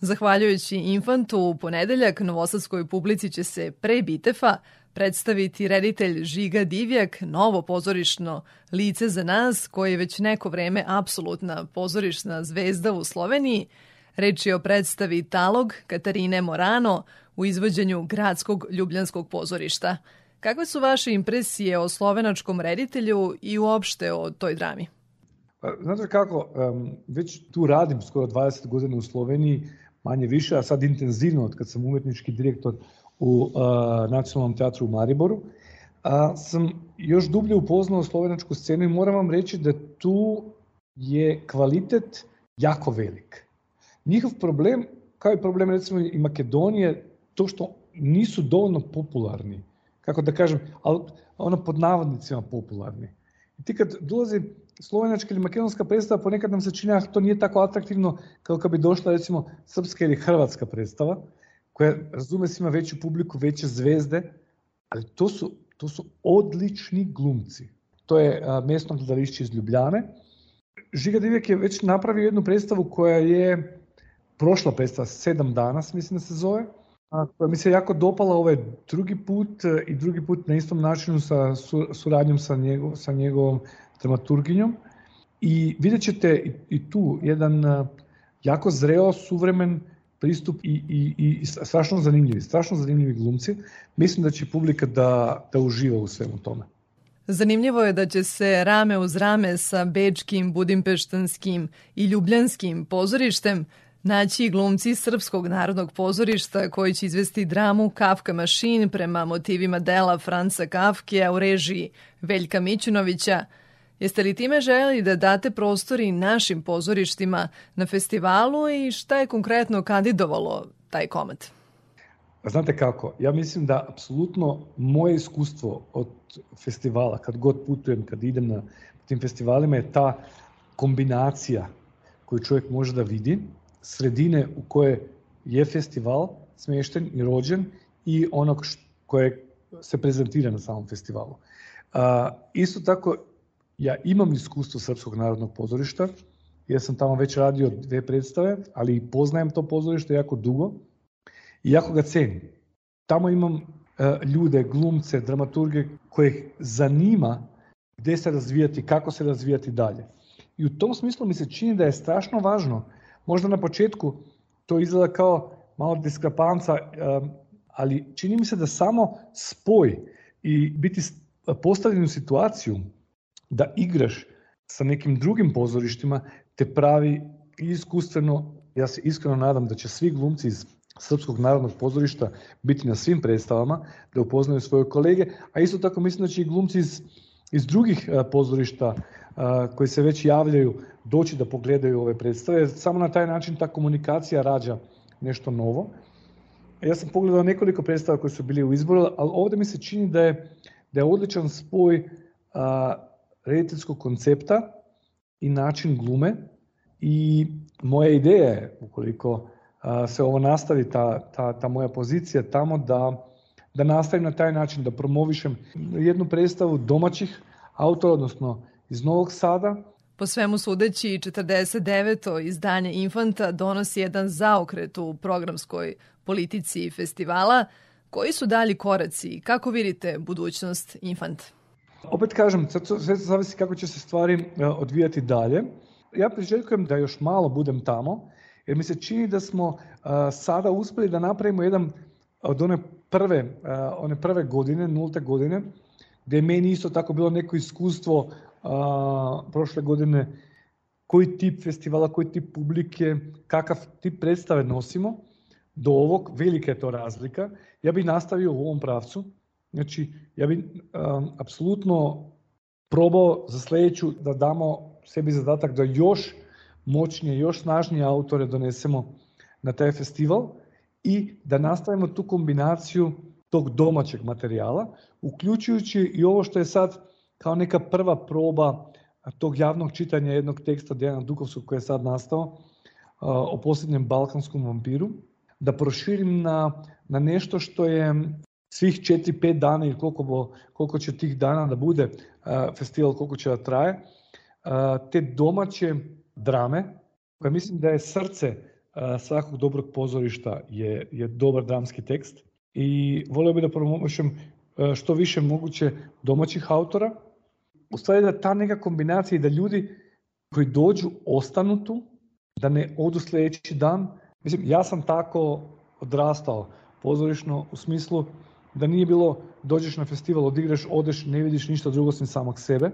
Zahvaljujući Infantu, u ponedeljak novosadskoj publici će se pre Bitefa predstaviti reditelj Žiga Divjak, novo pozorišno lice za nas, koji je već neko vreme apsolutna pozorišna zvezda u Sloveniji. Reč je o predstavi Talog Katarine Morano u izvođenju Gradskog ljubljanskog pozorišta. Kakve su vaše impresije o slovenačkom reditelju i uopšte o toj drami? Pa, znate kako, već tu radim skoro 20 godina u Sloveniji, manje više, a sad intenzivno od kad sam umetnički direktor u uh, Nacionalnom teatru u Mariboru, a, sam još dublje upoznao slovenačku scenu i moram vam reći da tu je kvalitet jako velik. Njihov problem, kao i problem recimo i Makedonije, to što nisu dovoljno popularni, kako da kažem, ali ono pod navodnicima popularni. I ti kad dolazi slovenačka ili makedonska predstava, ponekad nam se čini da to nije tako atraktivno kao kad bi došla recimo srpska ili hrvatska predstava, koja razume se ima veću publiku, veće zvezde, ali to su, to su odlični glumci. To je a, mesno gledališće iz Ljubljane. Žiga Divjak je već napravio jednu predstavu koja je prošla predstava, sedam dana, mislim da se zove, koja mi se jako dopala ovaj drugi put e, i drugi put na istom načinu sa suradnjom sa, njegov, sa njegovom dramaturginjom. I vidjet ćete i, i tu jedan a, jako zreo, suvremen pristup i, i, i strašno zanimljivi, strašno zanimljivi glumci. Mislim da će publika da, da uživa u svemu tome. Zanimljivo je da će se rame uz rame sa bečkim, budimpeštanskim i ljubljanskim pozorištem naći glumci Srpskog narodnog pozorišta koji će izvesti dramu Kafka Mašin prema motivima dela Franca Kafke u režiji Veljka Mićunovića – Jeste li time želi da date prostori našim pozorištima na festivalu i šta je konkretno kandidovalo taj komad? Znate kako, ja mislim da apsolutno moje iskustvo od festivala, kad god putujem, kad idem na tim festivalima, je ta kombinacija koju čovjek može da vidi, sredine u koje je festival smješten i rođen i onog koje se prezentira na samom festivalu. A, isto tako, ja imam iskustvo Srpskog narodnog pozorišta, jer sam tamo već radio dve predstave, ali i poznajem to pozorište jako dugo i jako ga cenim. Tamo imam e, ljude, glumce, dramaturge koje zanima gde se razvijati, kako se razvijati dalje. I u tom smislu mi se čini da je strašno važno, možda na početku to izgleda kao malo diskrepanca, ali čini mi se da samo spoj i biti postavljen u situaciju da igraš sa nekim drugim pozorištima te pravi iskustveno, ja se iskreno nadam da će svi glumci iz Srpskog narodnog pozorišta biti na svim predstavama, da upoznaju svoje kolege, a isto tako mislim da će i glumci iz, iz drugih a, pozorišta koji se već javljaju doći da pogledaju ove predstave, samo na taj način ta komunikacija rađa nešto novo. Ja sam pogledao nekoliko predstava koji su bili u izboru, ali ovde mi se čini da je, da je odličan spoj a, rediteljskog koncepta i način glume i moja ideja je, ukoliko a, se ovo nastavi, ta, ta, ta moja pozicija tamo, da, da nastavim na taj način, da promovišem jednu predstavu domaćih autora, odnosno iz Novog Sada, Po svemu sudeći, 49. izdanje Infanta donosi jedan zaokret u programskoj politici festivala. Koji su dalji koraci i kako vidite budućnost Infanta? Opet kažem, sad sve zavisi kako će se stvari e, odvijati dalje. Ja priželjkujem da još malo budem tamo, jer mi se čini da smo e, sada uspeli da napravimo jedan od one prve, e, one prve godine, nulte godine, gde je meni isto tako bilo neko iskustvo a, prošle godine koji tip festivala, koji tip publike, kakav tip predstave nosimo, do ovog, velika je to razlika. Ja bih nastavio u ovom pravcu, Znači, ja bih apsolutno probao za sledeću da damo sebi zadatak da još moćnije, još snažnije autore donesemo na taj festival i da nastavimo tu kombinaciju tog domaćeg materijala, uključujući i ovo što je sad kao neka prva proba tog javnog čitanja jednog teksta Dejana Dukovskog koji je sad nastao o posljednjem balkanskom vampiru, da proširim na, na nešto što je svih 4-5 dana ili koliko, bo, koliko će tih dana da bude festival, koliko će da traje, te domaće drame, koje mislim da je srce svakog dobrog pozorišta je, je dobar dramski tekst i volio bih da promovišem što više moguće domaćih autora, u stvari da ta neka kombinacija i da ljudi koji dođu ostanu tu, da ne odu sledeći dan. Mislim, ja sam tako odrastao pozorišno u smislu da nije bilo dođeš na festival, odigraš, odeš, ne vidiš ništa drugo sem samog sebe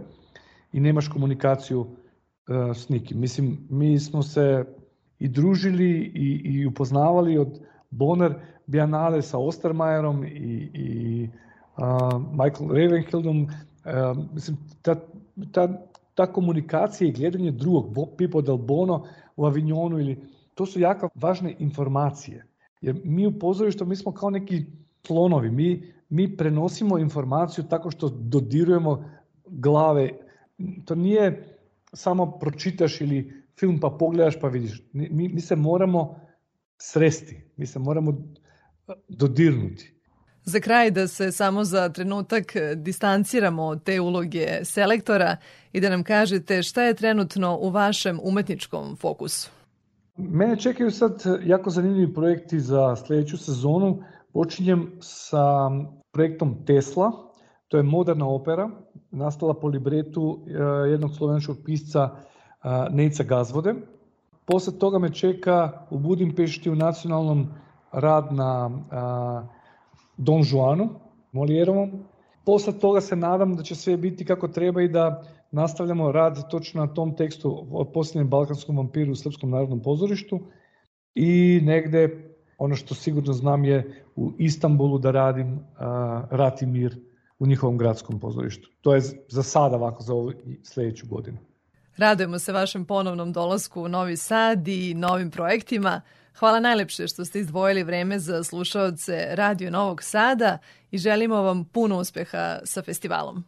i nemaš komunikaciju uh, s nikim. Mislim, mi smo se i družili i, i upoznavali od Bonner Biennale sa Ostermajerom i, i Michael Ravenhildom. Uh, mislim, ta, ta, ta komunikacija i gledanje drugog, Pipo del Bono u Avignonu ili to su jako važne informacije. Jer mi u pozorištu, mi smo kao neki slonovi, mi, mi prenosimo informaciju tako što dodirujemo glave. To nije samo pročitaš ili film pa pogledaš pa vidiš. Mi, mi se moramo sresti, mi se moramo dodirnuti. Za kraj da se samo za trenutak distanciramo od te uloge selektora i da nam kažete šta je trenutno u vašem umetničkom fokusu. Mene čekaju sad jako zanimljivi projekti za sledeću sezonu. Počinjem sa projektom Tesla, to je moderna opera, nastala po libretu eh, jednog slovenačkog pisca eh, Nejca Gazvode. Posle toga me čeka u Budimpešti u nacionalnom rad na Don Juanu, Molijerovom. Posle toga se nadam da će sve biti kako treba i da nastavljamo rad točno na tom tekstu o posljednjem balkanskom vampiru u Srpskom narodnom pozorištu i negde ono što sigurno znam je u Istanbulu da radim a, Rat i mir u njihovom gradskom pozorištu. To je za sada ovako za ovu sledeću godinu. Radujemo se vašem ponovnom dolasku u Novi Sad i novim projektima. Hvala najlepše što ste izdvojili vreme za slušaoce Radio Novog Sada i želimo vam puno uspeha sa festivalom.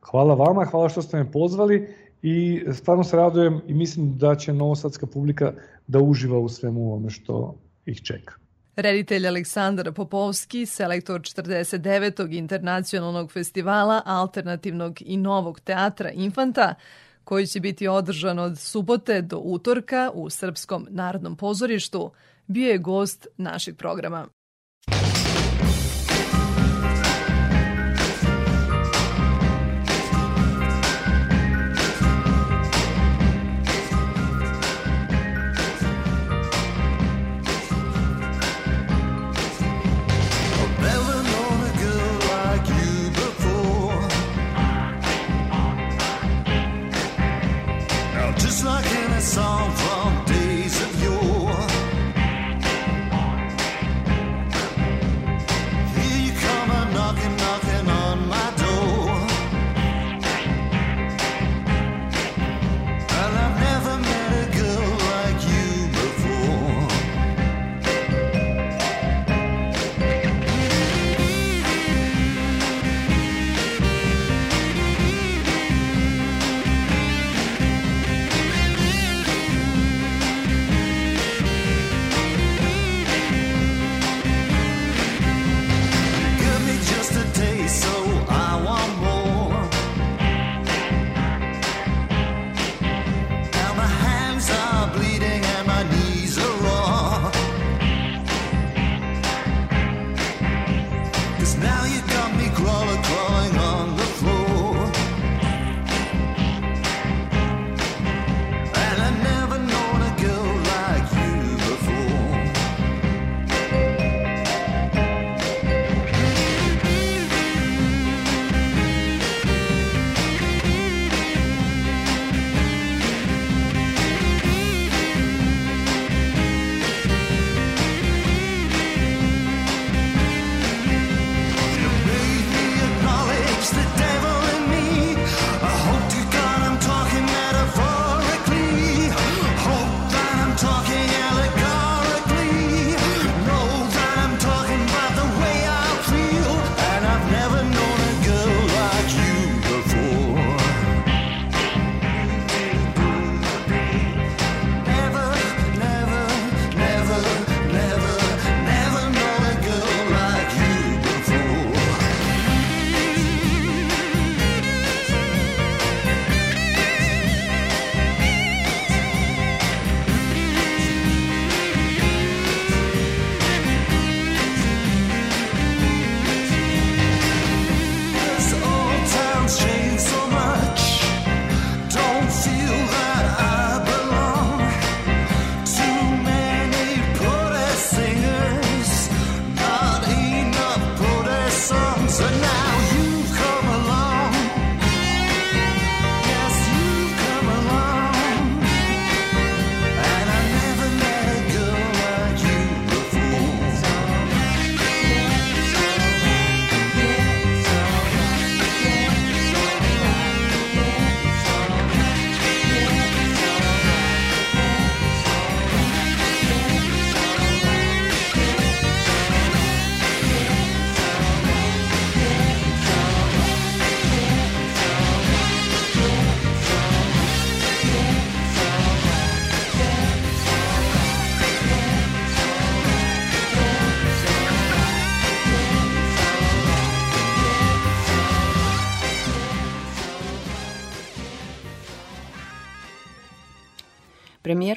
Hvala vama, hvala što ste me pozvali i stvarno se radujem i mislim da će novosadska publika da uživa u svemu ovome što ih čeka. Reditelj Aleksandar Popovski, selektor 49. internacionalnog festivala alternativnog i novog teatra Infanta, koji će biti održan od subote do utorka u Srpskom narodnom pozorištu, bio je gost našeg programa.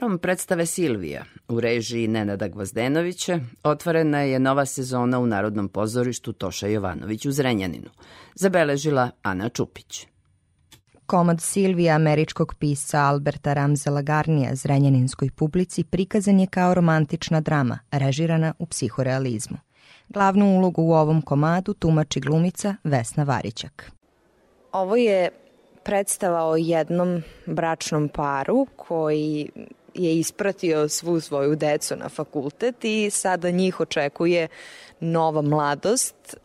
Premijerom predstave Silvija u režiji Nenada Gvozdenovića otvorena je nova sezona u Narodnom pozorištu Toša Jovanović u Zrenjaninu, zabeležila Ana Čupić. Komad Silvija američkog pisca Alberta Ramzela Garnija zrenjaninskoj publici prikazan je kao romantična drama, režirana u psihorealizmu. Glavnu ulogu u ovom komadu tumači glumica Vesna Varićak. Ovo je predstava o jednom bračnom paru koji je ispratio svu svoju decu na fakultet i sada njih očekuje nova mladost,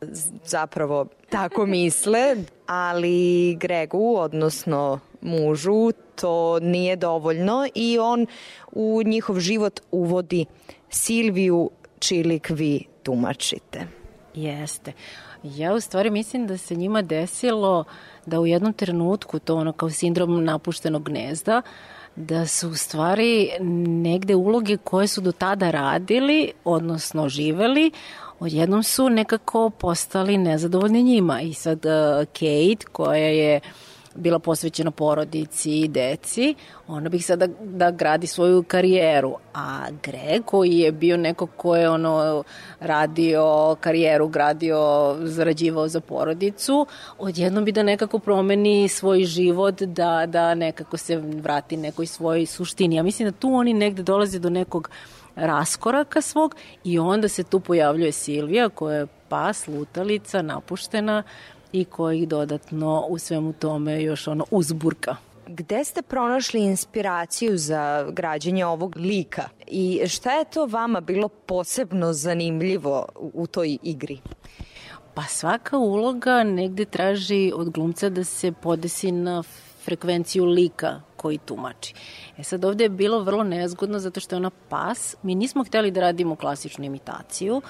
zapravo tako misle, ali Gregu, odnosno mužu to nije dovoljno i on u njihov život uvodi Silviju Čilik vi tumačite. Jeste. Ja u stvari mislim da se njima desilo da u jednom trenutku, to ono kao sindrom napuštenog gnezda, da su u stvari negde uloge koje su do tada radili, odnosno živeli, odjednom su nekako postali nezadovoljni njima. I sad uh, Kate, koja je bila posvećena porodici i deci, ona bih sada da gradi svoju karijeru. A Greg, koji je bio neko ko je ono radio karijeru, gradio, zarađivao za porodicu, odjednom bi da nekako promeni svoj život, da, da nekako se vrati nekoj svojoj suštini. Ja mislim da tu oni negde dolaze do nekog raskoraka svog i onda se tu pojavljuje Silvija koja je pas, lutalica, napuštena i koja ih dodatno u svemu tome još ono uzburka. Gde ste pronašli inspiraciju za građenje ovog lika i šta je to vama bilo posebno zanimljivo u toj igri? Pa svaka uloga negde traži od glumca da se podesi na frekvenciju lika koji tumači. E sad ovde je bilo vrlo nezgodno zato što je ona pas. Mi nismo hteli da radimo klasičnu imitaciju,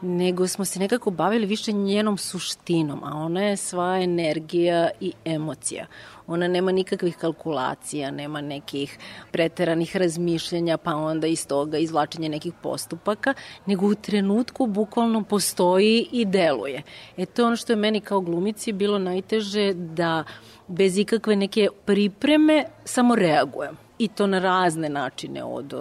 nego smo se nekako bavili više njenom suštinom, a ona je sva energija i emocija. Ona nema nikakvih kalkulacija, nema nekih preteranih razmišljanja, pa onda iz toga izvlačenja nekih postupaka, nego u trenutku bukvalno postoji i deluje. E to je ono što je meni kao glumici bilo najteže da bez ikakve neke pripreme samo reagujem. I to na razne načine od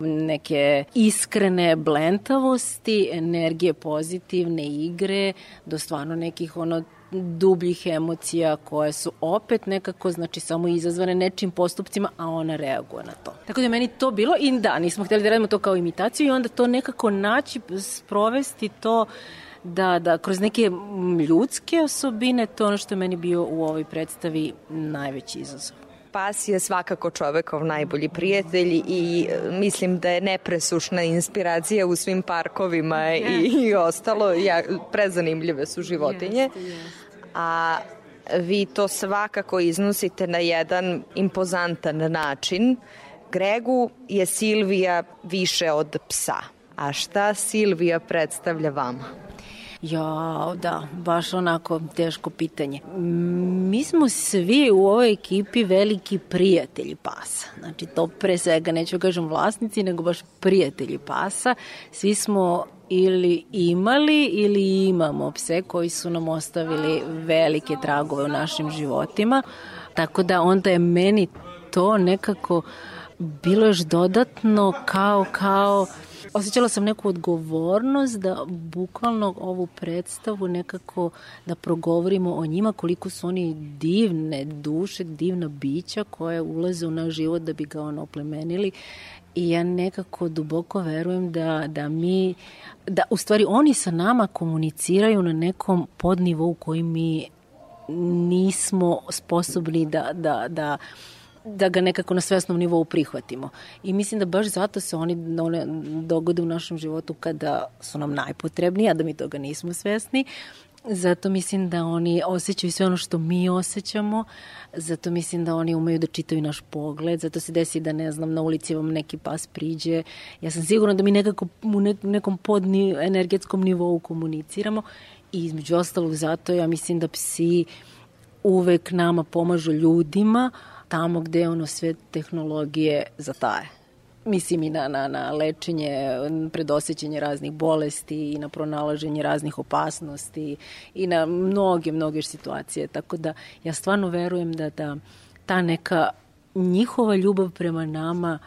neke iskrene blentavosti, energije pozitivne igre, do stvarno nekih ono dubljih emocija koje su opet nekako znači samo izazvane nečim postupcima, a ona reaguje na to. Tako da meni to bilo i da, nismo hteli da radimo to kao imitaciju i onda to nekako naći, sprovesti to da, da kroz neke ljudske osobine, to ono što je meni bio u ovoj predstavi najveći izazov. Pas je svakako čovekov najbolji prijatelj i e, mislim da je nepresušna inspiracija u svim parkovima i, i ostalo. Ja, prezanimljive su životinje. A vi to svakako iznosite na jedan impozantan način. Gregu je Silvija više od psa. A šta Silvija predstavlja vama? Ja, da, baš onako teško pitanje. Mi smo svi u ovoj ekipi veliki prijatelji pasa. Znači, to pre svega, neću da kažem vlasnici, nego baš prijatelji pasa. Svi smo ili imali ili imamo pse koji su nam ostavili velike tragove u našim životima. Tako da onda je meni to nekako bilo još dodatno kao, kao osjećala sam neku odgovornost da bukvalno ovu predstavu nekako da progovorimo o njima koliko su oni divne duše, divna bića koje ulaze u naš život da bi ga ono oplemenili. I ja nekako duboko verujem da, da mi, da u stvari oni sa nama komuniciraju na nekom podnivou koji mi nismo sposobni da, da, da da ga nekako na svesnom nivou prihvatimo. I mislim da baš zato se oni one dogode u našem životu kada su nam najpotrebniji, a da mi toga nismo svesni. Zato mislim da oni osjećaju sve ono što mi osjećamo, zato mislim da oni umeju da čitaju naš pogled, zato se desi da, ne znam, na ulici vam neki pas priđe. Ja sam sigurna da mi nekako u nekom podni energetskom nivou komuniciramo i između ostalog zato ja mislim da psi uvek nama pomažu ljudima, tamo gde ono sve tehnologije zataje. Mislim i na, na, na lečenje, predosećenje raznih bolesti i na pronalaženje raznih opasnosti i na mnoge, mnoge situacije. Tako da ja stvarno verujem da, da ta neka njihova ljubav prema nama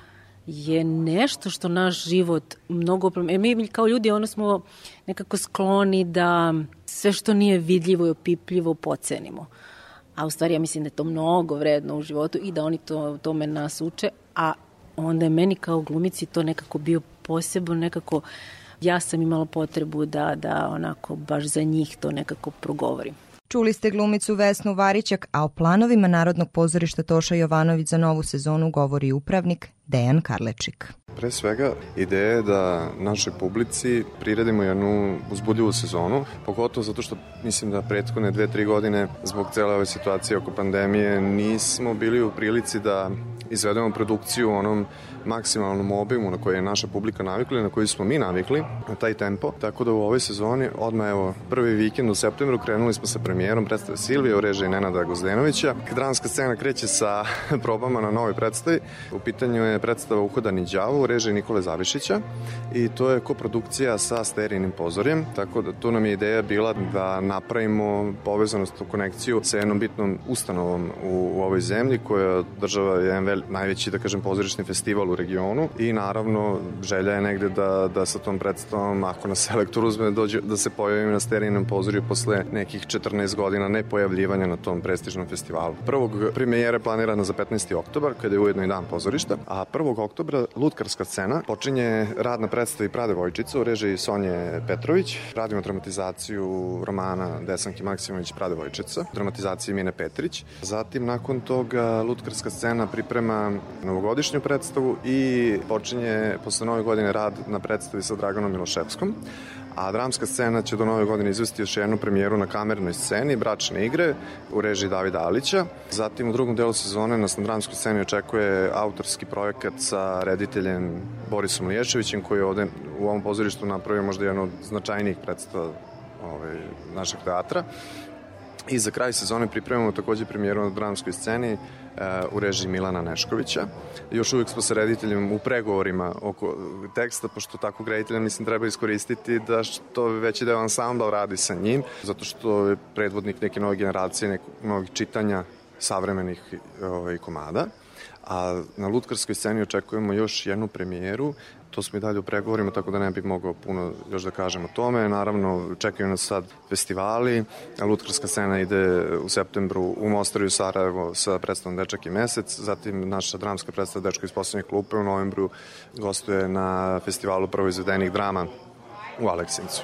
je nešto što naš život mnogo... E, mi kao ljudi ono smo nekako skloni da sve što nije vidljivo i opipljivo pocenimo a u stvari ja mislim da je to mnogo vredno u životu i da oni to, tome nas uče, a onda je meni kao glumici to nekako bio posebno, nekako ja sam imala potrebu da, da onako baš za njih to nekako progovorim. Čuli ste glumicu Vesnu Varićak, a o planovima Narodnog pozorišta Toša Jovanović za novu sezonu govori upravnik Dejan Karlečik. Pre svega, ideja je da našoj publici priredimo jednu uzbudljivu sezonu, pogotovo zato što mislim da prethodne dve, tri godine zbog cele ove situacije oko pandemije nismo bili u prilici da izvedemo produkciju u onom maksimalnom obimu na koji je naša publika navikla, na koji smo mi navikli, na taj tempo. Tako da u ovoj sezoni, odmah evo, prvi vikend u septembru krenuli smo sa premijerom predstave Silvije u režiji Nenada Gozdenovića. Dramska scena kreće sa probama na novoj predstavi. U pitanju je predstava Uhodani đavo u režiji Nikole Zavišića i to je koprodukcija sa Sterinim pozorjem, tako da tu nam je ideja bila da napravimo povezanost u konekciju sa jednom bitnom ustanovom u, u ovoj zemlji koja održava jedan vel, najveći, da kažem, pozorišni festival u regionu i naravno želja je negde da, da sa tom predstavom, ako nas selektor uzme, dođe, da se pojavimo na Sterinom pozorju posle nekih 14 godina nepojavljivanja na tom prestižnom festivalu. Prvog premijera je planirana za 15. oktobar, kada je ujedno i dan pozorišta, a 1. oktobra Lutkarska scena počinje rad na predstavi Prade Vojčica u režiji Sonje Petrović. Radimo dramatizaciju romana Desanke Maksimović Prade Vojčica, dramatizaciji Mine Petrić. Zatim, nakon toga, Lutkarska scena priprema novogodišnju predstavu i počinje posle nove godine rad na predstavi sa Draganom Miloševskom a dramska scena će do nove godine izvesti još jednu premijeru na kamernoj sceni Bračne igre u režiji Davida Alića. Zatim u drugom delu sezone nas na dramskoj sceni očekuje autorski projekat sa rediteljem Borisom Liješevićem koji je ovde u ovom pozorištu napravio možda jednu od značajnijih predstava ovaj, našeg teatra. I za kraj sezone pripremamo takođe premijeru na dramskoj sceni u režiji Milana Neškovića. Još uvijek smo sa rediteljem u pregovorima oko teksta, pošto takvog reditelja mislim treba iskoristiti da što veći deo ansambla radi sa njim, zato što je predvodnik neke nove generacije, nekog novih čitanja savremenih ovaj, komada. A na Lutkarskoj sceni očekujemo još jednu premijeru to smo i dalje u pregovorima, tako da ne bih mogao puno još da kažem o tome. Naravno, čekaju nas sad festivali, Lutkarska scena ide u septembru u Mostaru i u Sarajevo sa predstavom Dečak i mesec, zatim naša dramska predstava Dečko iz poslednje klupe u novembru gostuje na festivalu proizvedenih drama u Aleksincu.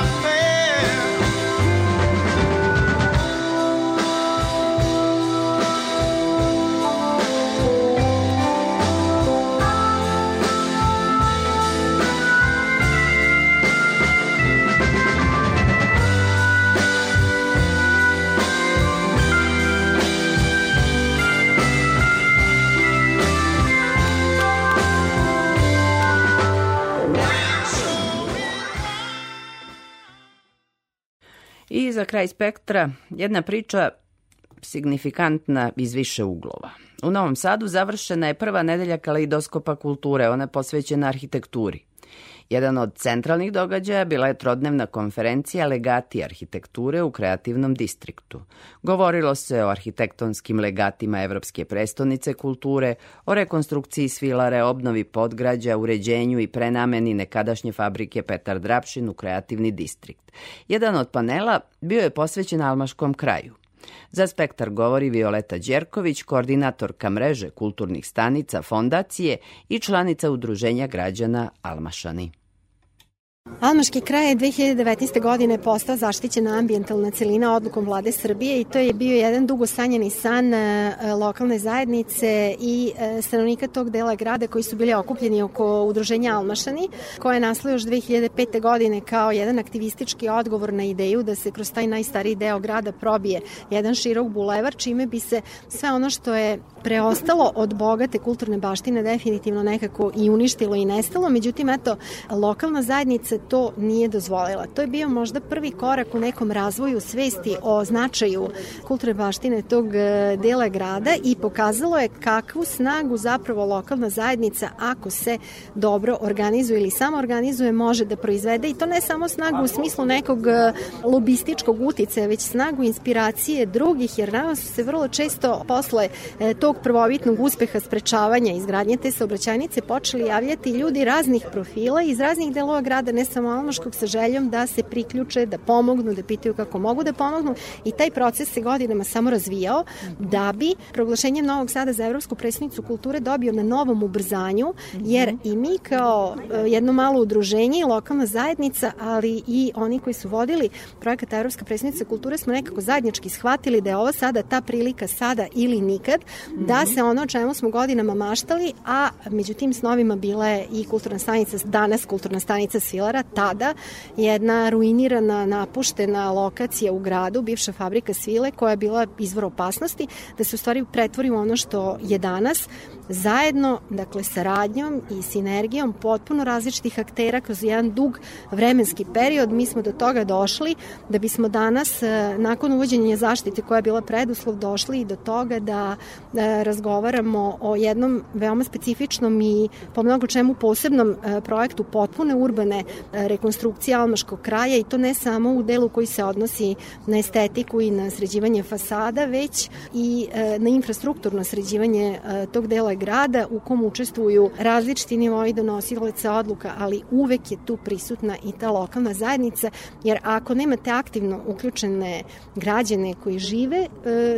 my face. Za kraj spektra jedna priča signifikantna iz više uglova. U Novom Sadu završena je prva nedelja kaleidoskopa kulture, ona posvećena arhitekturi. Jedan od centralnih događaja bila je trodnevna konferencija legati arhitekture u kreativnom distriktu. Govorilo se o arhitektonskim legatima Evropske prestonice kulture, o rekonstrukciji svilare, obnovi podgrađa, uređenju i prenameni nekadašnje fabrike Petar Drapšin u kreativni distrikt. Jedan od panela bio je posvećen Almaškom kraju. Za spektar govori Violeta Đerković, koordinatorka mreže kulturnih stanica Fondacije i članica Udruženja građana Almašani. Almaški kraj je 2019. godine postao zaštićena ambijentalna celina odlukom vlade Srbije i to je bio jedan dugo sanjani san e, lokalne zajednice i e, stanovnika tog dela grada koji su bili okupljeni oko udruženja Almašani, koje je naslo još 2005. godine kao jedan aktivistički odgovor na ideju da se kroz taj najstariji deo grada probije jedan širok bulevar, čime bi se sve ono što je preostalo od bogate kulturne baštine definitivno nekako i uništilo i nestalo. Međutim, eto, lokalna zajednica to nije dozvolila. To je bio možda prvi korak u nekom razvoju svesti o značaju kulturne baštine tog e, dela grada i pokazalo je kakvu snagu zapravo lokalna zajednica ako se dobro organizuje ili samo organizuje može da proizvede i to ne samo snagu u smislu nekog e, lobističkog uticaja, već snagu inspiracije drugih, jer nama su se vrlo često posle e, tog prvobitnog uspeha sprečavanja izgradnje te saobraćajnice počeli javljati ljudi raznih profila iz raznih delova grada, ne samo Almaškog, sa željom da se priključe, da pomognu, da pitaju kako mogu da pomognu. I taj proces se godinama samo razvijao da bi proglašenjem Novog Sada za Evropsku predstavnicu kulture dobio na novom ubrzanju, jer i mi kao e, jedno malo udruženje i lokalna zajednica, ali i oni koji su vodili projekat Evropska predstavnica kulture smo nekako zajednički shvatili da je ovo sada ta prilika sada ili nikad, da se ono o čemu smo godinama maštali, a među tim snovima bila je i kulturna stanica, danas kulturna stanica Svilara, tada jedna ruinirana, napuštena lokacija u gradu, bivša fabrika Svile, koja je bila izvor opasnosti, da se u stvari pretvori u ono što je danas, zajedno, dakle, saradnjom i sinergijom potpuno različitih aktera kroz jedan dug vremenski period, mi smo do toga došli da bismo danas, e, nakon uvođenja zaštite koja je bila preduslov, došli i do toga da e, razgovaramo o jednom veoma specifičnom i po mnogo čemu posebnom e, projektu potpune urbane rekonstrukcije Almaškog kraja i to ne samo u delu koji se odnosi na estetiku i na sređivanje fasada, već i na infrastrukturno sređivanje tog dela grada u kom učestvuju različiti nivoji donosilaca odluka, ali uvek je tu prisutna i ta lokalna zajednica, jer ako nemate aktivno uključene građane koji žive e,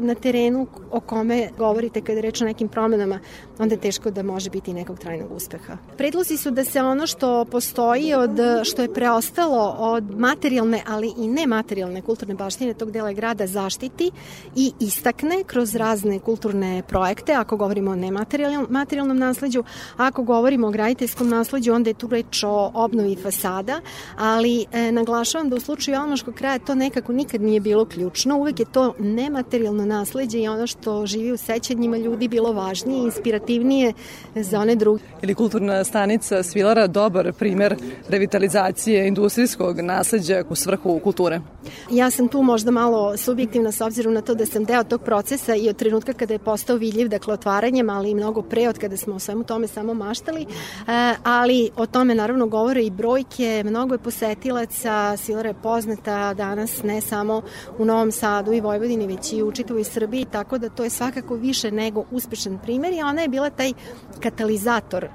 na terenu o kome govorite kada reč o nekim promenama, onda je teško da može biti nekog trajnog uspeha. Predlozi su da se ono što postoji od što je preostalo od materijalne, ali i nematerijalne kulturne baštine tog dela grada zaštiti i istakne kroz razne kulturne projekte, ako govorimo o nematerijalnom materijalnom nasleđu. Ako govorimo o graditeljskom nasleđu, onda je tu reč o obnovi fasada, ali e, naglašavam da u slučaju Almaškog kraja to nekako nikad nije bilo ključno. Uvek je to nematerijalno nasleđe i ono što živi u sećanjima ljudi bilo važnije i inspirativnije za one druge. Ili kulturna stanica Svilara dobar primer revitalizacije industrijskog nasleđa u svrhu kulture? Ja sam tu možda malo subjektivna s obzirom na to da sam deo tog procesa i od trenutka kada je postao vidljiv, dakle otvaranjem, ali i mnogo pre od kada smo o svemu tome samo maštali, e, ali o tome naravno govore i brojke, mnogo je posetilaca, Silara je poznata danas ne samo u Novom Sadu i Vojvodini, već i u čitavoj Srbiji, tako da to je svakako više nego uspešan primer i ona je bila taj katalizator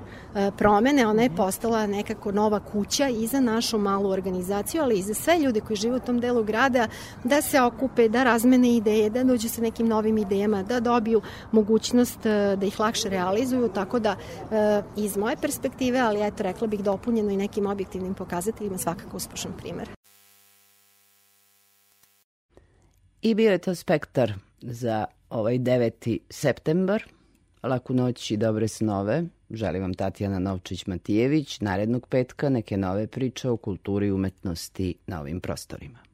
promene, ona je postala nekako nova kuća i za našu malu organizaciju, ali i za sve ljude koji žive u tom delu grada, da se okupe, da razmene ideje, da dođu sa nekim novim idejama, da dobiju mogućnost e, da ih lakše realizuju, tako da e, iz moje perspektive, ali eto rekla bih dopunjeno i nekim objektivnim pokazateljima svakako uspešan primer. I bio je to spektar za ovaj 9. septembar. Laku noć i dobre snove. Želim vam Tatjana Novčić-Matijević. Narednog petka neke nove priče o kulturi i umetnosti na ovim prostorima.